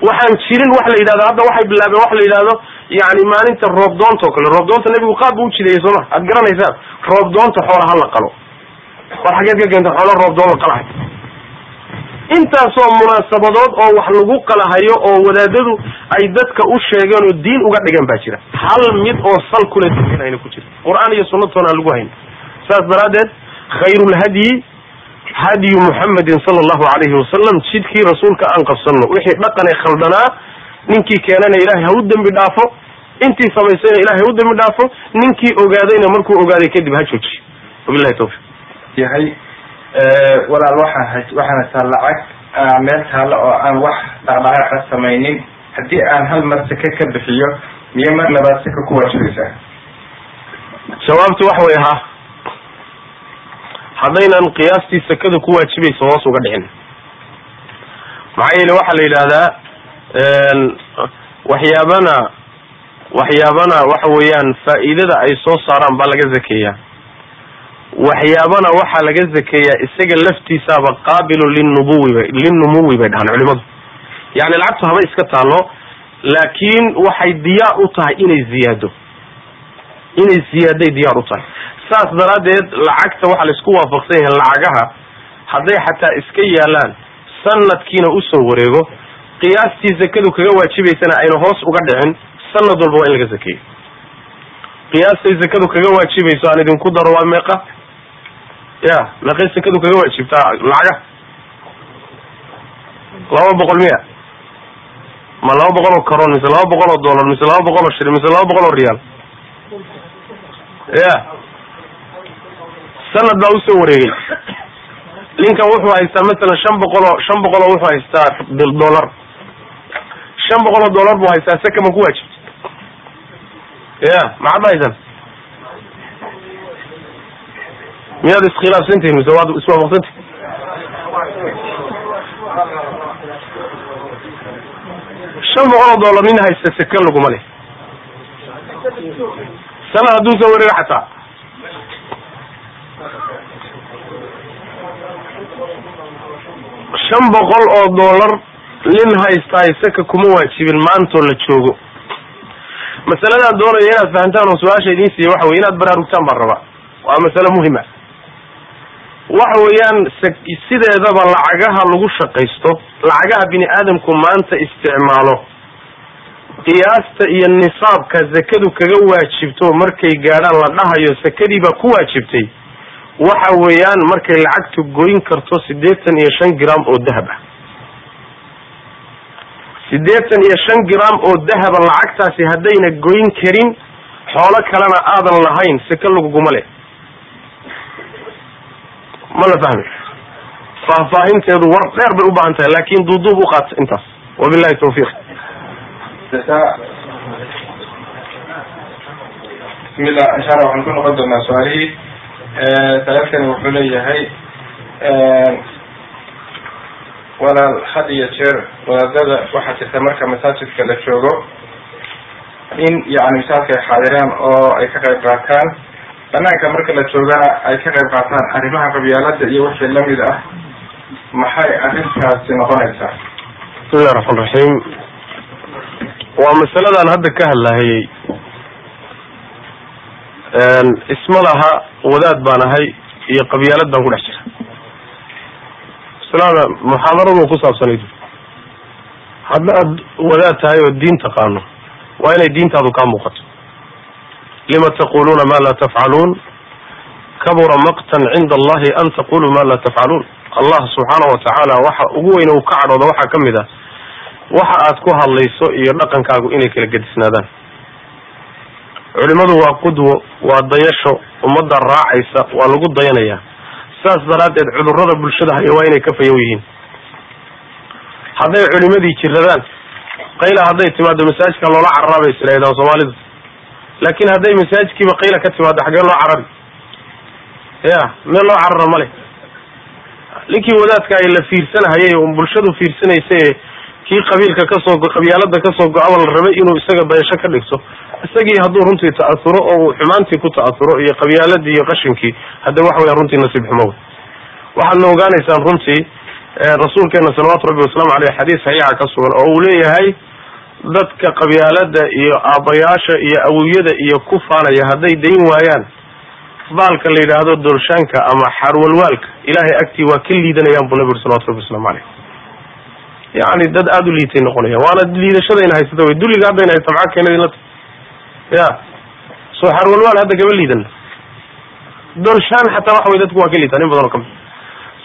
Waxaan jirin wax la yidhahdo hadda waxay bilaabeen wax la yidhahdo yani maalinta roob doonta oo kale. Roob doonta nebigu qaab buu ujideeyey sooma aad garanaysaan? Roob doonta xoola ha la qalo. War xageed ka keenta xoola roob doon la qalahay. Intaasoo munaasabadood oo wax lagu qalahayo oo wadaadadu ay dadka u sheegeen oo diin uga dhigan baa jira. Hal mid oo sal kule diin ayna ku jira qur'aan iyo sunnatoona aan lagu hayn. Saas daraaddeed khayrulhadyi hadyu muxamedin sala allahu alayhi wasalam jidkii rasuulka aan qabsano wixii dhaqanee khaldanaa ninkii keenana ilahay ha u dembi dhaafo intii samaysayna ilahay ha u dembi dhaafo ninkii ogaadayna markuu ogaaday kadib ha joojiyo wabilahi tawfiq yahay walaal waxaan hay waxaana taa lacag meel taalla oo aan wax dhaqdhaqaaqa samaynin haddii aan hal mar seke ka bixiyo miyo mar labaad seka ku waajibaysaa jawaabtu waxa way ahaa haddaynan qiyaastii sekada ku waajibaysa hoos uga dhicin. Maxaa yeele waxaa la yidhahdaa waxyaabana waxyaabana waxa weeyaan faa'iidada ay soo saaraan baa laga zakeeyaa. Waxyaabana waxaa laga zakeeyaa isaga laftiisaaba qaabilu linnubuwi bay linnumuwi bay dhahaan culimadu. Yani lacagtu haba iska taalo laakiin waxay diyaar u tahay inay ziyaado inay ziyaaday diyaar u tahay saas daraaddeed lacagta waxaa la isku waafaqsan yahay lacagaha hadday xataa iska yaalaan sanadkiina u soo wareego qiyaastii zakadu kaga waajibaysana ayna hoos uga dhicin sanad walba waa in laga zakeeyo qiyaastay zakadu kaga waajibayso aan idinku daro waa meeqa? Ya meeqay zakadu kaga waajibtaa lacaga laba boqol miya? Ma laba boqol oo karoon mise laba boqol oo dollar mise laba boqol oo shilin mise laba boqol oo riyaal ya sanad baa u soo wareegay. Ninkan wuxuu haystaa masalan shan boqol oo shan boqol oo wuxuu haystaa dollar. Shan boqol oo dollar buu haystaa seka ma ku waajibta ya maxaad haysan? Miyaad iskhilaafsantihin mise waad iswaafaqsantihin shan boqol oo dollar nin haysta seke laguma leh sanad hadduu soo wareego xataa. Shan boqol oo dollar nin haystaay seka kuma waajibin maantoo la joogo. Masaladaan doonaya inaad fahantaan oo su'aasha idiin siiya waxa wey inaad baraarugtaan baan rabaa waa masale muhima waxa weeyaan sideedaba lacagaha lagu shaqaysto lacagaha bini aadamku maanta isticmaalo qiyaasta iyo nisaabka zakadu kaga waajibto markay gaadhaan la dhahayo sakadii baa ku waajibtay. Waxa weeyaan markay lacagtu goyn karto siddeetan iyo shan gram oo dahab ah. Siddeetan iyo shan gram oo dahaba lacagtaasi haddayna goyn karin xoolo kalena aadan lahayn seke laguguma leh. Ma la fahmi? Faahfaahinteedu war dheer bay u baahan tahay laakin duuduub u qaata intaas. Wabillahi tawfiiq bismillah insha allah waxaan ku noqon doonaa su'aalihii talaalkani wuxuu leeyahay walaal had iyo jeer wadaadada waxaa jirta marka masaajidka la joogo. In yani misaalka ay xaadiraan oo ay ka qayb qaataan. Banaanka marka la joogana ay ka qayb qaataan arrimaha qabyaalada iyo wixii la mid ah. Maxay arrintaasi noqonaysaa? Bismillahi raxmaan raxiim waa masaladaan hadda ka hadlahayey isma laha wadaad baan ahay iyo qabyaalad baan ku dhex jira. Masalada muxaadaradu ku saabsanayd haddaad wadaad tahay oo diin taqaano waa inay diintaadu kaa muuqato. Lima taquluuna ma laa tafcaluun? Kabura maqtan cinda allahi an taquluu ma laa tafcaluun. Allah subxaana watacaala waxa ugu weyn uu ka cadhooda waxaa ka mid ah waxa aad ku hadlayso iyo dhaqankaagu inay kala gedisnaadaan. Culimadu waa qudwo waa dayasho ummadda raacaysa waa lagu dayanayaa saas daraaddeed cudurrada bulshada haya waa inay ka fayow yihiin. Hadday culimadii jiradaan qayla hadday timaado masaajidka loola cararaa bay isirahdaan soomaalidu. Laakin hadday masaajidkiiba qayla ka timaado xaggee loo carari? Ya meel loo carara ma leh. Ninkii wadaadka ay la fiirsanahayay un bulshadu fiirsanaysa kii qabiilka ka soo qabyaalada ka soo go-aba la rabay inuu isaga dayasho ka dhigto isagii hadduu runtii ta'asuro oo uu xumaantii ku ta'asuro iyo qabyaaladii iyo qashinkii hadda waxa weya runtii nasiib xumo wey. Waxaadna ogaanaysaan runtii rasuulkeena salawaatu rabbi wasalaamu aleyh xadiis saxiixa ka sugan oo uu leeyahay dadka qabyaalada iyo aabayaasha iyo awowyada iyo ku faanaya hadday dayn waayaan baalka la yidhaahdo doorshaanka ama xarwalwaalka ilaahay agtii waa ka liidanayaan buu nabi uri salawatu rabbi waslamu aleyh yani dad aada u liitay noqonayaan waana liidashadayna haysata wey dulliga haddayna haysta maxaa keenadin la ya. Soo xarwalwaal hadda kama liidan. Doorshaan xataa waxa wey dadku waa ka liitaan in badan oo ka mid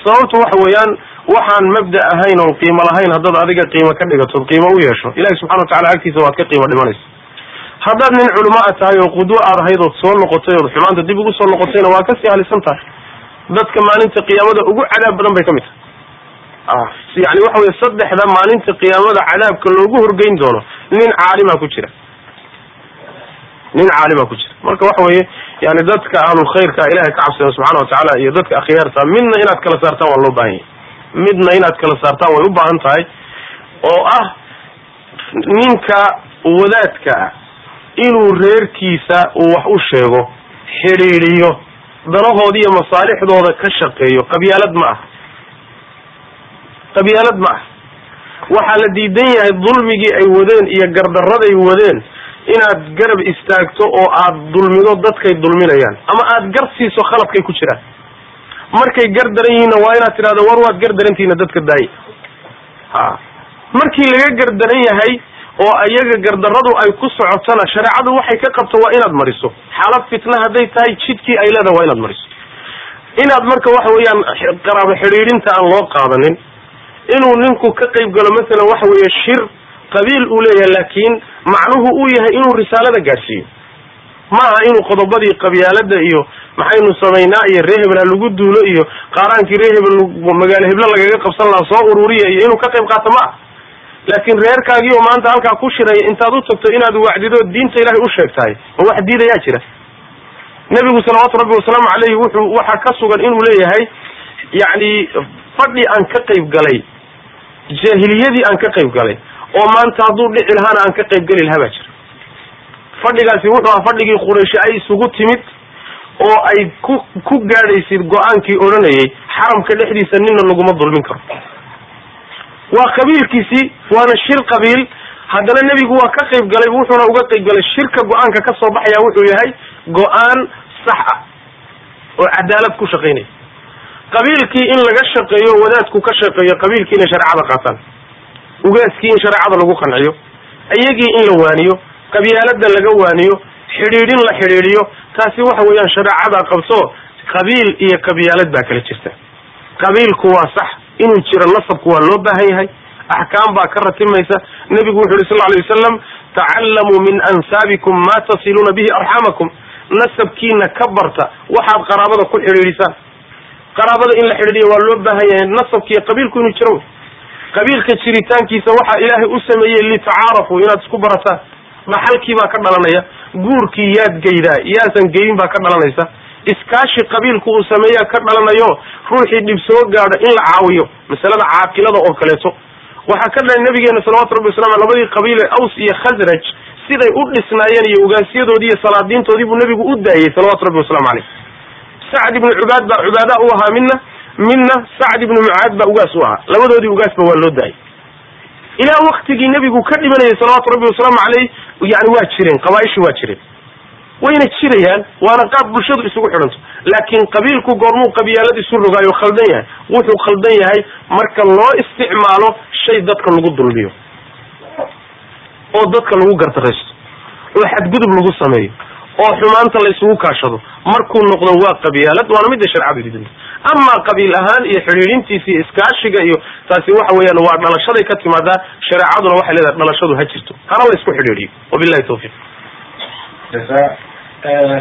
sababtu waxa weeyaan waxaan mabda ahayn oon qiimo lahayn haddaad adiga qiimo ka dhigatood qiimo u yeesho ilahi subxana watacala agtiisa waad ka qiimo dhimanaysa. Haddaad nin culimo a tahay oo qudwo aad ahayd ood soo noqotay ood xumaanta dib ugu soo noqotayna waa ka sii halisan tahay. Dadka maalinta qiyaamada ugu cadaab badan bay ka mid tahay yani waxa wey saddexda maalinta qiyaamada cadaabka loogu horgeyn doono nin caalima ku jira. Nin caalima ku jira. Marka waxa weeye yani dadka ahlulkhayrka ilahay ka cabsada subxana watacaala iyo dadka akhyaarta midna inaad kala saartaan waa loo baahan yahay. Midna inaad kala saartaan way u baahan tahay oo ah ninka wadaadka ah inuu reerkiisa uu wax u sheego xidhiidiyo danahooda iyo masaalixdooda ka shaqeeyo qabyaalad ma ah qabyaalad ma ah waxaa la diidan yahay dulmigii ay wadeen iyo gardarraday wadeen inaad garab istaagto oo aad dulmido dadkay dulminayaan ama aad gar siiso khaladkay ku jiraan. Markay gar daran yihiinna waa inaad tidhahdo war waad gar darantihiina dadka daaya ha. Markii laga gardaran yahay oo iyaga gardarradu ay ku socotona shareecadu waxay ka qabto waa inaad mariso. Xaalad fitna hadday tahay jidkii ay leedahay waa inaad mariso. Inaad marka waxa weeyaan qaraabo xidhiidhinta aan loo qaadanin inuu ninku ka qayb galo masalan waxa weeye shir qabiil uu leeyahay laakiin macnuhu uu yahay inuu risaalada gaadhsiiyo. Maaha inuu qodobadii qabyaalada iyo maxaynu samaynaa iyo ree hebel ha lagu duulo iyo qaaraankii ree hebel magaalo heblo lagaga qabsan lahaa soo ururiya iyo inuu ka qayb qaato ma ah laakiin reerkaagii oo maanta halkaa ku shiraya intaad u tagto inaad wacdido diinta ilaahay u sheegtahay ma wax diidayaa jira? Nebigu salawaatu rabbi wasalaamu caleyhi wuxuu waxaa ka sugan inuu leeyahay yacni fadhi aan ka qayb galay jaahiliyadii aan ka qayb galay oo maanta hadduu dhici lahaana aan ka qayb geli lahaa baa jira. Fadhigaasi wuxuu ahaa fadhigii qurayshi ay isugu timid oo ay ku ku gaadhaysid go'aankii odhanayay xaramka dhexdiisa nina laguma dulmin karo. Waa qabiilkiisii waana shir qabiil. Haddana nebigu waa ka qayb galay wuxuuna uga qayb galay shirka go'aanka ka soo baxaya wuxuu yahay go'aan sax ah oo cadaalad ku shaqaynaya qabiilkii in laga shaqeeyo wadaadku ka shaqeeyo qabiilkii inay shareecada qaataan. Ugaaskii in shareecada lagu qanciyo iyagii in la waaniyo qabyaalada laga waaniyo xidhiidhin la xidhiidhiyo taasi waxa weeyaan shareecada qabto qabiil iyo qabyaalad baa kala jirta. Qabiilku waa sax inuu jiro nasabku waa loo baahan yahay axkaam baa ka ratimaysa. Nebigu wuxu uhi sal lla alay wasalam tacallamuu min ansaabikum ma tasiluuna bihi arxamakum. Nasabkiina ka barta waxaad qaraabada ku xidhiidhisaan qaraabada in la xidhiidhiyo waa loo baahan yahay nasabkiiyo qabiilku inuu jiro. Qabiilka jiritaankiisa waxaa ilaahay u sameeyey litacaarafu inaad isku barataan dhaxalkii baa ka dhalanaya guurkii yaad geydaa yaasan geyin baa ka dhalanaysa. Iskaashi qabiilku uu sameeyaa ka dhalanayo ruuxii dhib soo gaadho in la caawiyo masalada caaqilada oo kaleeto. Waxaa ka dhalay nabigeena salawatu rabbi wasalam labadii qabiile aws iyo khasraj siday u dhisnaayeen iyo ugaasyadoodii iyo salaadiintoodii buu nebigu u daayey salawatu rabbi waslamu caleyh sacd ibnu cubaad baa cubaada u ahaa mina mina sacd ibnu mucaad baa ugaas u ahaa. Labadoodii ugaasba waa loo daayay. Ilaa waktigii nebigu ka dhimanayay salawaatu rabbi wasalaamu caleyh yani waa jireen qabaaishii waa jireen. Wayna jirayaan waana qaab bulshadu isugu xidhanto. Laakiin qabiilku goormuu qabyaalad isu rogaayo khaldan yahay. Wuxuu khaldan yahay marka loo isticmaalo shay dadka lagu dulmiyo. Oo dadka lagu gardaraysto. Oo xadgudub lagu sameeyo oo xumaanta la isugu kaashado markuu noqdo waa qabyaalad waana midda sharcadu didinta amaa qabiil ahaan iyo xidhiidhintiisa iyo iskaashiga iyo taasi waxa weeyaan waa dhalashaday ka timaadaa shareecaduna waxay leedahay dhalashadu ha jirto. Hana la isku xidhiidhiyo. Wabillahi tawfiiq.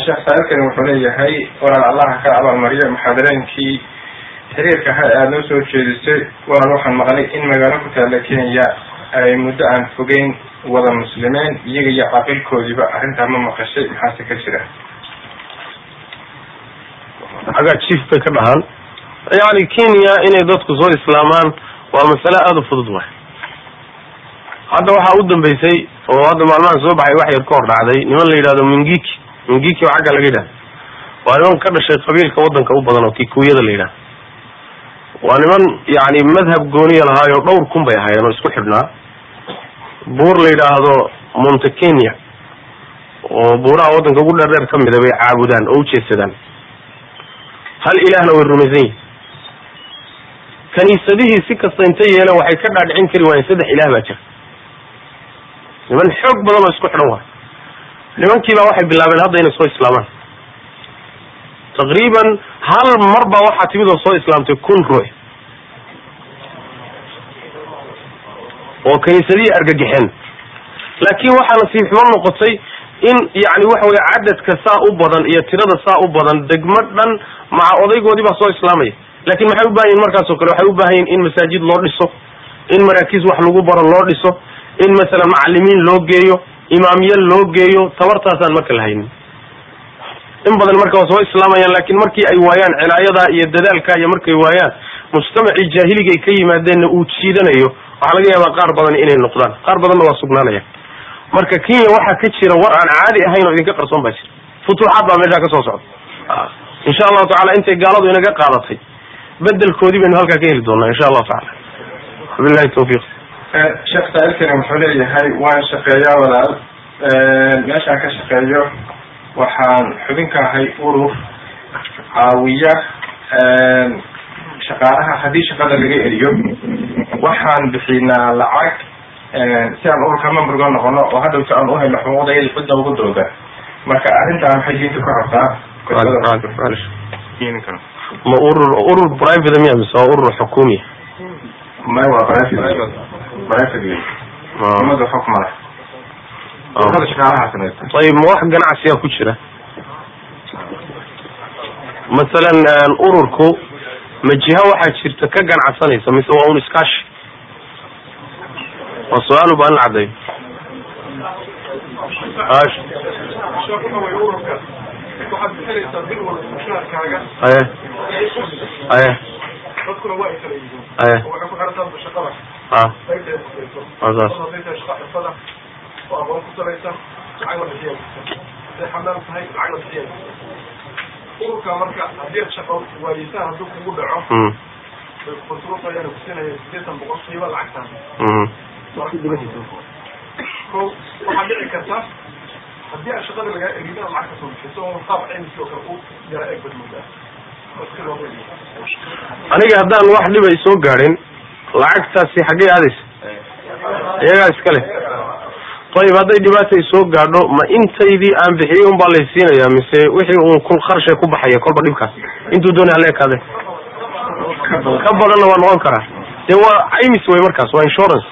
Sheekh saailkani wuxuu leeyahay walaal allaha ka abaalmariyo muxaadareenkii xiriirka ha aada noo soo jeedisay. Walaal waxaan maqlay in magaalo ku taalla kenya ay muddo aan fogeyn wada muslimeen iyaga iyo caaqilkoodiiba arrintaa ma maqashay maxaase ka jira? Xagaa chief bay ka dhahaan. Yani kenya inay dadku soo islaamaan waa masale aada u fudud waay. Hadda waxaa u dambeysay oo hadda maalmahan soo baxay wax yar ka hor dhacday niman la yidhahdo mingiki. Mingiki oo xagga laga yidhahdo. Waa niman ka dhashay qabiilka waddanka u badan oo kikuyada la yidhahdo. Waa niman yani madhab gooniya lahaayo dhowr kun bay ahaayeen oo isku xidhnaa buur la yidhaahdo monte kenya oo buuraha waddanka ugu dheerdheer ka mida bay caabudaan oo ujeedsadaan hal ilaahna way rumaysan yihiin kaniisadihii si kasta intay yeeleen waxay ka dhaadhicin kari waayeen saddex ilaah baa jira. Niman xoog badan oo isku xidhan waay. Nimankii baa waxay bilaabeen hadda inay soo islaamaan. Taqriiban hal mar baa waxaa timid oo soo islaamtay kun ruux oo kaniisadihii argagixeen laakiin waxaa nasiib xumo noqotay in yani waxa weye cadadka saa u badan iyo tirada saa u badan degmo dhan maca odaygoodii baa soo islaamaya. Lakin maxay u baahan yihiin markaasoo kale? Waxay u baahan yihiin in masaajid loo dhiso in maraakiis wax lagu baro loo dhiso in masalan macalimiin loo geeyo imaamya loo geeyo tabartaasaan marka la haynin in badan marka waa soo islaamayaan laakiin markii ay waayaan cinaayadaa iyo dadaalka iyo markay waayaan mujtamacii jaahiligaay ka yimaadeenna uu jiidanayo waxaa laga yaabaa qaar badan inay noqdaan. Qaar badanna waa sugnaanaya. Marka kenya waxaa ka jira war aan caadi ahayn oo idinka qarsoon baa jira. Futuuxaad baa meeshaa ka soo socda. Insha allahu tacala intay gaaladu inaga qaadatay bedelkoodii baynu halkaa ka heli doonaa insha allahu tacala wabillahi tawfiiq. Sheekh saailkani wuxuu leeyahay waan shaqeeyaa walaal. Meeshaan ka shaqeeyo waxaan xubin ka ahay urur caawiya shaqaalaha haddii shaqada laga eriyo waxaan bixinaa lacag si aan ururka memberga noqono oo hadhowta aan uhayno xuquuqdayada cidda ugu dooda. Marka arrintaa maxay diinta ku rabtaa. Ma urur urur private miya mise waa urur xukumiya may waa private. Private umada ururada shaqaalaha samaysta ayib ma wax ganacsiya ku jira? Masalan ururku ma jiha waxaa jirta ka ganacsanaysa mise waa un iskaashi? Waa su'aal u baahan la caddeeyo a ururka marka haddii aad shaqo waayitaan hadduu kugu dhaco mm. Way kukontrolkayaan kusinaya sideetan boqolkiiba lacagtaan. Mm. Ko waxaa dhici karta haddii aad shaqada lagaa egin lacag ka soo bixiso oo qaab caymiski oo kale u yara eg bad moodaa aniga haddaan wax dhib ay soo gaadhin lacagtaasi xaggay aadaysa? Iyagaa iska leh ayib hadday dhibaata ay soo gaadho ma intaydii aan bixiyey un baa lay siinayaa mise wixii uun kun qarshay ku baxaya kolba dhibkaas? Intuu doonay hala ekaade ka badanna waa noqon karaa. Dee waa caymis wey markaas waa insurance.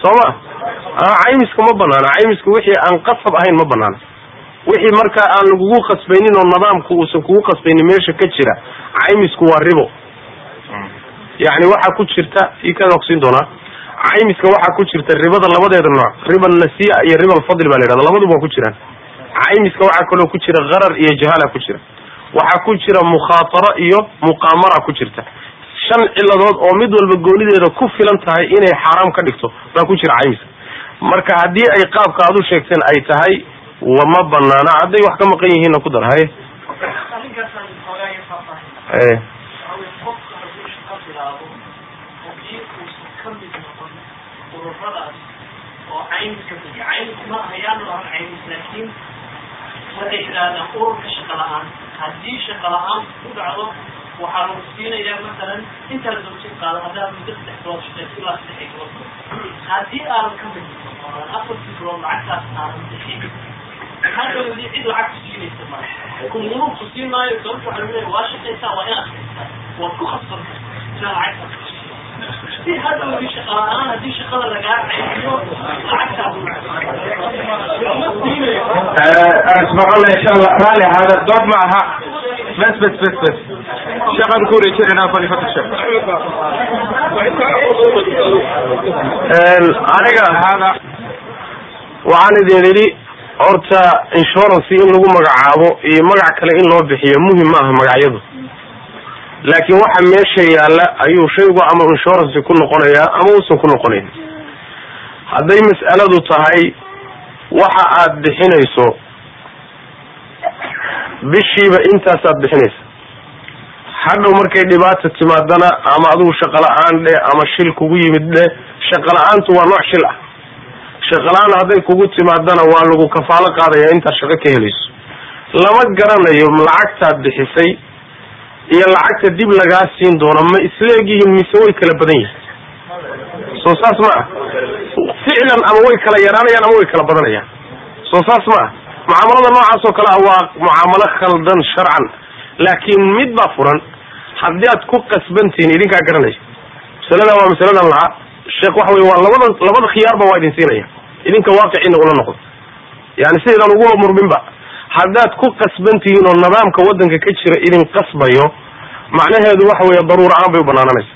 Soo ma caymiska ma banaana caymiska wixii aan qasab ahayn ma banaana wixii markaa aan lagugu qasbaynin oo nidaamku uusan kugu qasbaynin meesha ka jira caymisku waa ribo. Yani waxaa ku jirta ikadaa kusiin doonaa caymiska waxaa ku jirta ribada labadeeda nooc riba nasiya iyo riba alfadli baa la yhahda labaduba waa ku jiraan. Caymiska waxaa kaloo ku jira qarar iyo jahala ku jira. Waxaa ku jira mukhaataro iyo muqaamara ku jirta. Shan ciladood oo mid walba goonideeda ku filan tahay inay xaaraam ka dhigto baa ku jira caymiska. Marka haddii ay qaabka aad u sheegteen ay tahay wama banaana hadday wax ka maqan yihiinna ku dar haye e waxay yidhaahdaan ururka shaqa la'aan haddii shaqa la'aan ku dhacdo waxaa lagu siinayaa masalan intaad doontin qaado haddaad muddo saddex bilood shaqeyso ilaa saddex bilood haddii aadan ka mid noqon afartii bilood lacagtaas aadan bixin hadhowdii cid lacag siinaysa male kumuluu ku siin maayo sababta waxaa lagu leeya waa shaqaysaa waa inaad shaqaysaa waad ku khasbanta inaad lacagtaas si hadhowdii shaqa haddii shaqada lagaa cayniyo lacagtaas ismaqalna insha allah raalli ahaada dood ma aha. Bes bes bes bes. Shaqan ku wareejinayna falifata sheekh aniga waxaan idin idhi horta insurance in lagu magacaabo iyo magac kale in loo bixiyo muhiim ma aha magacyadu laakiin waxa meesha yaalla ayuu shaygu ama insurance ku noqonayaa ama uusan ku noqonayn. Hadday mas'aladu tahay waxa aad bixinayso bishiiba intaasaad bixinaysa hadhow markay dhibaata timaadana ama adigu shaqo la'aan dhe ama shil kugu yimid dhe shaqo la'aantu waa nooc shil ah. Shaqo la'aan hadday kugu timaadana waa lagu kafaalo qaadaya intaad shaqo ka helayso. Lama garanayo lacagtaad bixisay iyo lacagta dib lagaa siin doono ma isleeg yihiin mise way kala badan yihiin soo saas ma ah. Ficlan ama way kala yaraanayaan ama way kala badanayaan. Soo saas ma ah. Mucaamalada noocaas oo kale ah waa mucaamalo khaldan sharcan. Laakiin mid baa furan. Haddii aad ku qasbantihiin idinkaa garanaya masalada waa masaladan lahaa. Sheekh waxa wey waa labada labada khiyaarba waa idin siinaya. Idinka waaqiciina ula noqdo yani sidaydaan ugu murminba haddaad ku qasban tihiin oo nidaamka waddanka ka jira idin qasbayo macnaheedu waxa weeye daruur aan bay u banaananaysa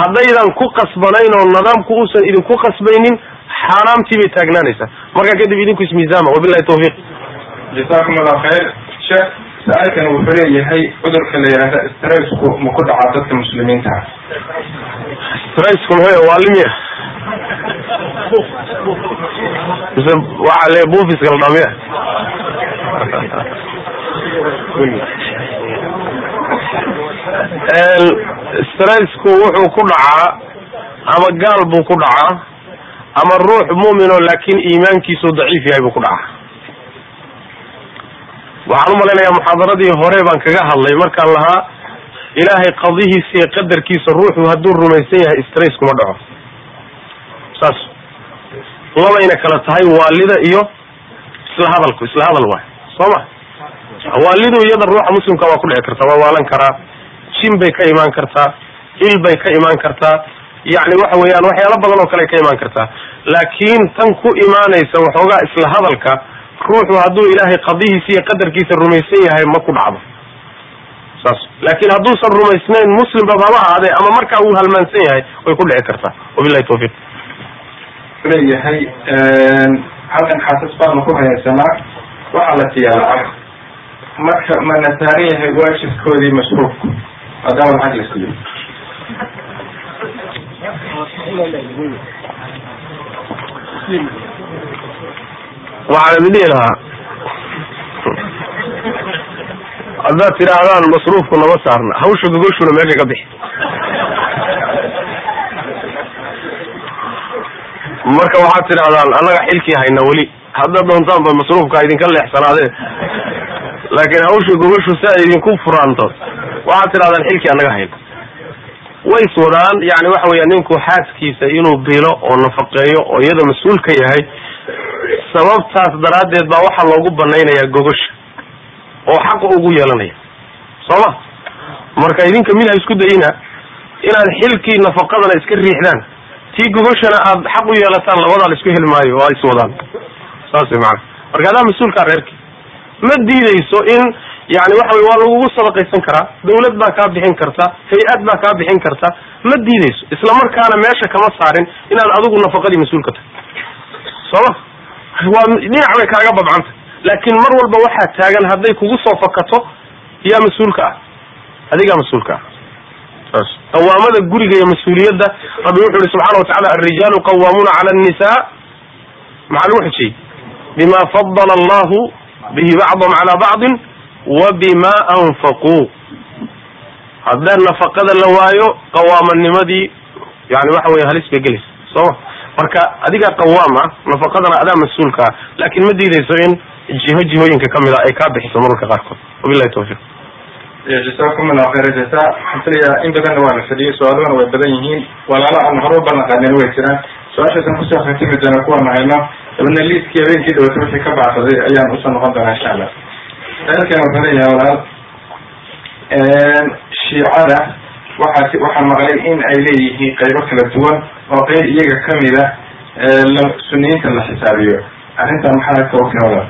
haddaydan ku qasbanayn oo nidaamku uusan idinku qasbaynin xaaraamtii bay taagnaanaysaa. Markaa kadib idinku ismiisaama wabilahi tawfiiq. Jasakum allah khayr. Sheekh su'aalkan wuxuu leeyahay cudurka la yihahda stressku ma ku dhacaa dadka muslimiinta? Ah stressku muxuu waa limiya mise waxaa le buufiska la dhamiya stressku wuxuu ku dhacaa ama gaal buu ku dhacaa ama ruux mu'min oo laakin iimaankiisu daciif yahay buu ku dhacaa. Waxaan umalaynayaa muxaadaradii hore baan kaga hadlay. Markaan lahaa ilaahay qadihiisa iyo qadarkiisa ruuxu hadduu rumaysan yahay stress kuma dhaco. Saas. Labayna kala tahay waalida iyo isla hadalku isla hadal waay soo ma waalidu iyada ruuxa muslimka waa ku dhici kartaa waa waalan karaa jin bay ka imaan kartaa il bay ka imaan kartaa yani waxa weeyaan waxyaalo badan oo kale ka imaan kartaa. Laakiin tan ku imaanaysa waxoogaa isla hadalka ruuxu hadduu ilaahay qadihiisa iyo qadarkiisa rumaysan yahay ma ku dhacdo. Saas. Laakiin hadduusan rumaysnayn muslimba haba ahaadee ama markaa uu halmaansan yahay way ku dhici kartaa. Wabilahi tawfiiq. Leeyahay halkan xaasas baanu ku hayaysanaa waxaa la siiyaa lacag marka mana saaran yahay waajibkoodii masruufku maadaama lacag la siiyo waxaan idin dhihi lahaa. Haddaad tidhaahdaan masruufku nama saarna hawsha gogoshuna meesha ka bixi. Marka waxaad tidhahdaan annaga xilkii hayna weli haddaad doontaan ba masruufka idinka leexsanaadee laakiin hawsha gogoshu si ay idinku furaanto waxaad tidhahdaan xilkii annaga hayna way iswadaan yani waxa weya ninku xaaskiisa inuu bilo oo nafaqeeyo oo iyada mas'uul ka yahay sababtaas daraaddeed baa waxaa loogu banaynayaa gogosha oo xaqa ugu yeelanaya. Soo ma marka idinka mid ha isku dayina inaad xilkii nafaqadana iska riixdaan tii gogoshana aad xaq u yeelataan labadaa la isku heli maayo waa iswadaan saas maana marka adaa mas'uulkaa reerki ma diideyso in yani waxa wey waa lagugu sadaqaysan karaa dawlad baa kaa bixin karta hay'ad baa kaa bixin karta ma diideyso isla markaana meesha kama saarin inaad adigu nafaqadii mas'uul ka tahay sooma waa dhinac bay kaaga babcanta laakiin mar walba waxaa taagan hadday kugu soo fakato yaa mas'uulka ah. Adigaa mas'uulka ah. Qawaamada guriga iyo mas'uuliyadda rabbi wuxu uhi subxana watacala alrijaalu qawaamuuna cala annisaa maxaa lagu xujiyey bima fadala allahu bihi bacdahum cala bacdin wa bima anfaquu haddaan nafaqada la waayo qawaamanimadii yani waxa weye halis bay gelaysa sooma marka adigaa qawaam ah nafaqadana adaa mas'uulka ah laakin ma diideyso in jiho jihooyinka ka mid a ay kaa bixiso mararka qaarkood wabilahi tawfiiq jasakum allahu khayra jasa in badanna waa la fadhiyay su'aaladana way badan yihiin walaalo aan hore u way jiraan su'aashaasan ku soo khatimi doona kuwana hayno dabadna liiskii habeenkii dhawata wixii ka baxsaday ayaan u soo noqon doonaa insha allah. Saalkan wuxuu leeyahay walaal. Shiicada waxaa waxaan maqlay in ay leeyihiin qaybo kala duwan oo qayb iyaga ka mid a suniyiinta la xisaabiyo. Arrintan maxaa ka ogta walaal?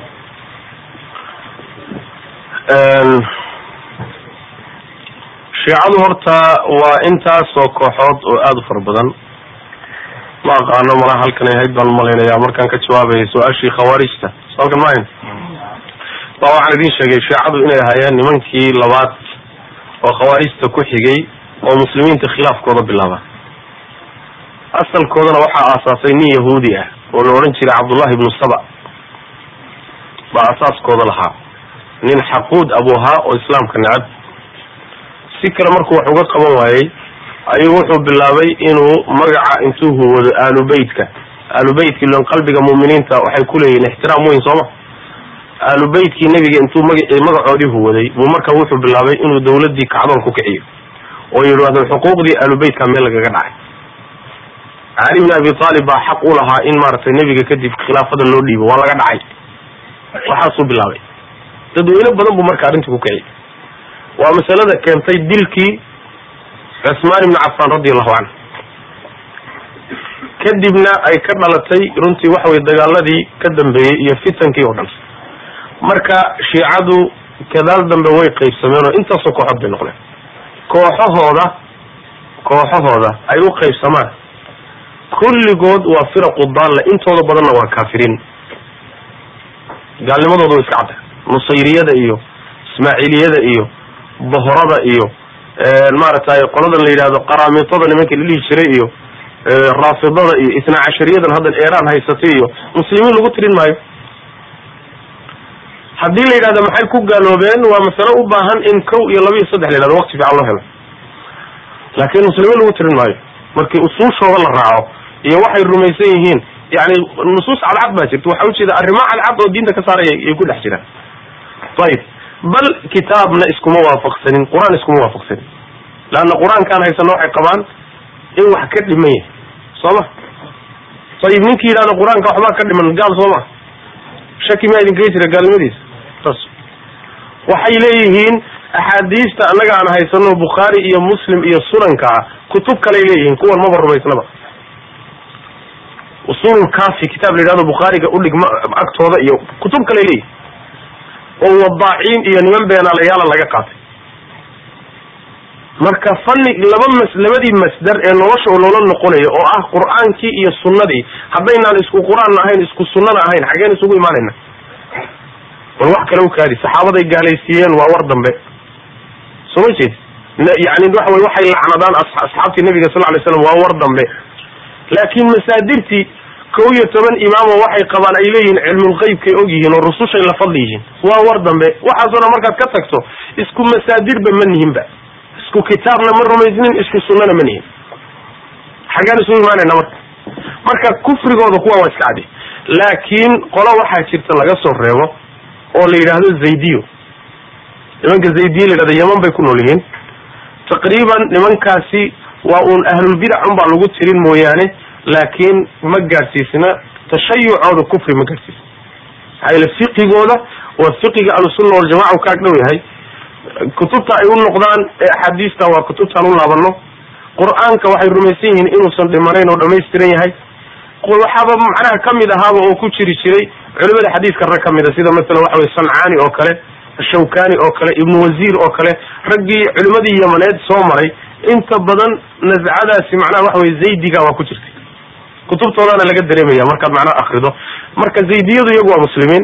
Shiicadu horta waa intaasoo kooxood oo aada u fara badan ma aqaano malaha halkan ay ahayd baan malaynayaa markaan ka jawaabayay su'aashii khawaarijta. Halkan maahayn? Ba waxaan idin sheegay shiicadu inay ahaayeen nimankii labaad oo khawaarijta ku xigay oo muslimiinta khilaafkooda bilaaba. Asalkoodana waxaa aasaasay nin yahuudi ah oo la odhan jiray cabdullahi ibnu saba. Baa asaaskooda lahaa. Nin xaquud abuhaa oo islaamka necab. Si kale markuu wax uga qaban waayey ayuu wuxuu bilaabay inuu magaca intuu huwado aalubeytka aalubeytkii lon qalbiga mu'miniinta waxay kuleeyihin ixtiraam weyn sooma aalubeytkii nebiga intuu magaci magacoodii huwaday buu marka wuxuu bilaabay inuu dawladii kacdoon ku kiciyo. Oo yidhaahdo xuquuqdii aalubeytka meel lagaga dhacay. Cali bn abi aalib baa xaq u lahaa in maaragtay nebiga kadib khilaafada loo dhiibo waa laga dhacay. Waxaasuu bilaabay. Dadweyne badan buu marka arrintii ku kiciyay waa masalada keentay dilkii cusmaan ibni cafaan radi allahu canhu kadibna ay ka dhalatay runtii waxa weye dagaaladii ka dambeeyey iyo fitankii oo dhan. Marka shiicadu kadaal dambe way qaybsameen oo intaasoo kooxood bay noqdeen. Kooxahooda kooxahooda ay u qaybsamaan. Kulligood waa firaqu daalla intooda badanna waa kaafiriin. Gaalnimadooda way iska cadda. Nusayriyada iyo ismaaciiliyada iyo bohorada iyo maaragtay qoladan la yidhahdo qaraamitada nimankii la dhihi jiray iyo raafidada iyo isna cashariyadan haddan eeraan haysatay iyo muslimiin lagu tirin maayo. Haddii la yidhahdo maxay ku gaaloobeen? Waa masale u baahan in kow iyo laba iyo saddex la yidhahdo waqti fiican loo helo. Laakiin muslimiin lagu tirin maayo. Markii usuushooda la raaco iyo waxay rumaysan yihiin yani nusuus cadcad baa jirta. Waxa ujeeda arrimo cadcad oo diinta ka saaraya ay ku dhex jiraan. Ayib bal kitaabna iskuma waafaqsanin qur'aan iskuma waafaqsanin leanna qur'aankaan haysano waxay qabaan in wax ka dhiman yahay soo ma ayib ninkii yidhahda qur'aanka waxbaa ka dhiman gaal soo ma shaki maa idinkaga jira gaalnimadiisa saas waxay leeyihiin axaadiista annaga aan haysano bukhaari iyo muslim iyo sunanka ah kutub kaley leeyihiin kuwan maba rumaysnaba usululkafi kitaab la yidhahdo bukhaariga udhigma agtooda iyo kutub kaley leeyihiin oo wadaaciin iyo niman beenaalayaala laga qaatay. Marka fanni laba mas labadii masdar ee nolosha loola noqonayo oo ah qur'aankii iyo sunnadii haddaynaan isku qur'aan ahayn isku sunnana ahayn xaggeen isugu imaanayna. Bal wax kale ukaadi saxaabaday gaalaysiiyeen waa war dambe. Soo ma jeed yani waxa wey waxay lacnadaan asxaabtii nabiga sal lay slam waa war dambe. Laakiin masaadirtii kow iyo toban imaamo waxay qabaan ay leeyihiin cilmulqeybkay og yihiin oo rusushay la fadli yihiin waa war dambe. Waxaasoo dhan markaad ka tagto isku masaadirba ma nihinba. Isku kitaabna ma rumaysnin isku sunnana ma nihin. Xaggaan isugu imaanayna marka. Marka kufrigooda kuwa waa iska cadi. Laakiin qolo waxaa jirta laga soo reebo oo la yidhaahdo zaydiyo. Nimanka zaydiye la yidhahdo yaman bay ku nool yihiin taqriiban nimankaasi waa uun ahlulbidac un baa lagu tirin mooyaane laakiin ma gaadhsiisna tashayucooda kufri ma gaadhsiisna maxaa yeele fiqigooda waa fiqiga ahlusunna waljamaca u kaag dhow yahay kutubta ay u noqdaan ee axaadiista waa kutubtaan u laabano qur'aanka waxay rumaysan yihiin inuusan dhimanayn oo dhamaystiran yahay. Waxaaba macnaha ka mid ahaaba oo ku jiri jiray culimada xadiiska rag kamida sida masalan waxa wey sancaani oo kale shawkani oo kale ibnu wasiir oo kale. Raggii culimadii yamaneed soo maray inta badan nascadaasi macnaha waxa wey zaydiga waa ku jirtay kutubtoodana laga dareemaya markaad macnaha akrido marka zaydiyadu iyagu waa muslimiin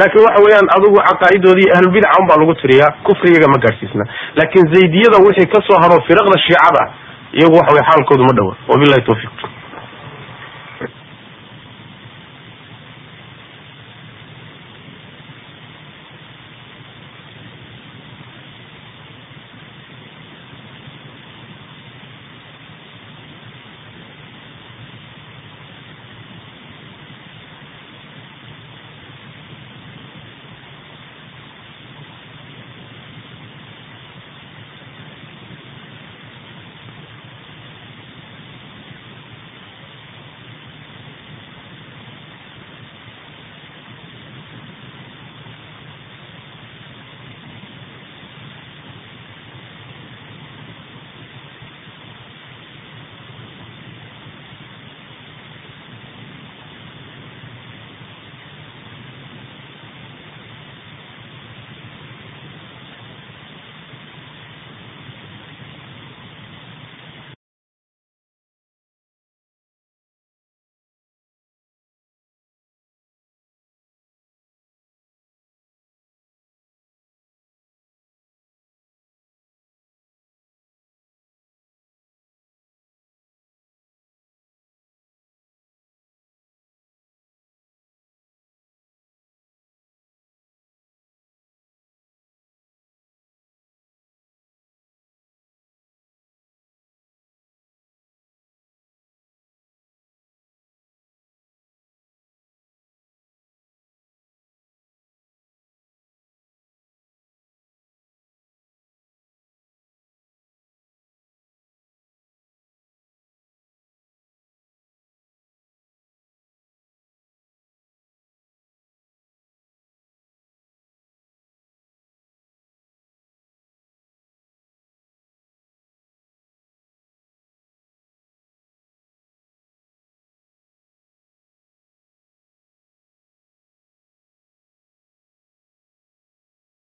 laakiin waxa weeyaan adigu caqaa'idoodii ahlulbidaca un baa lagu tiriyaa kufriyaga ma gaadhsiisna laakiin zaydiyada wixii ka soo haro firaqda shiicada iyagu waxa wey xaalkoodu ma dhowa wabilahi tawfiq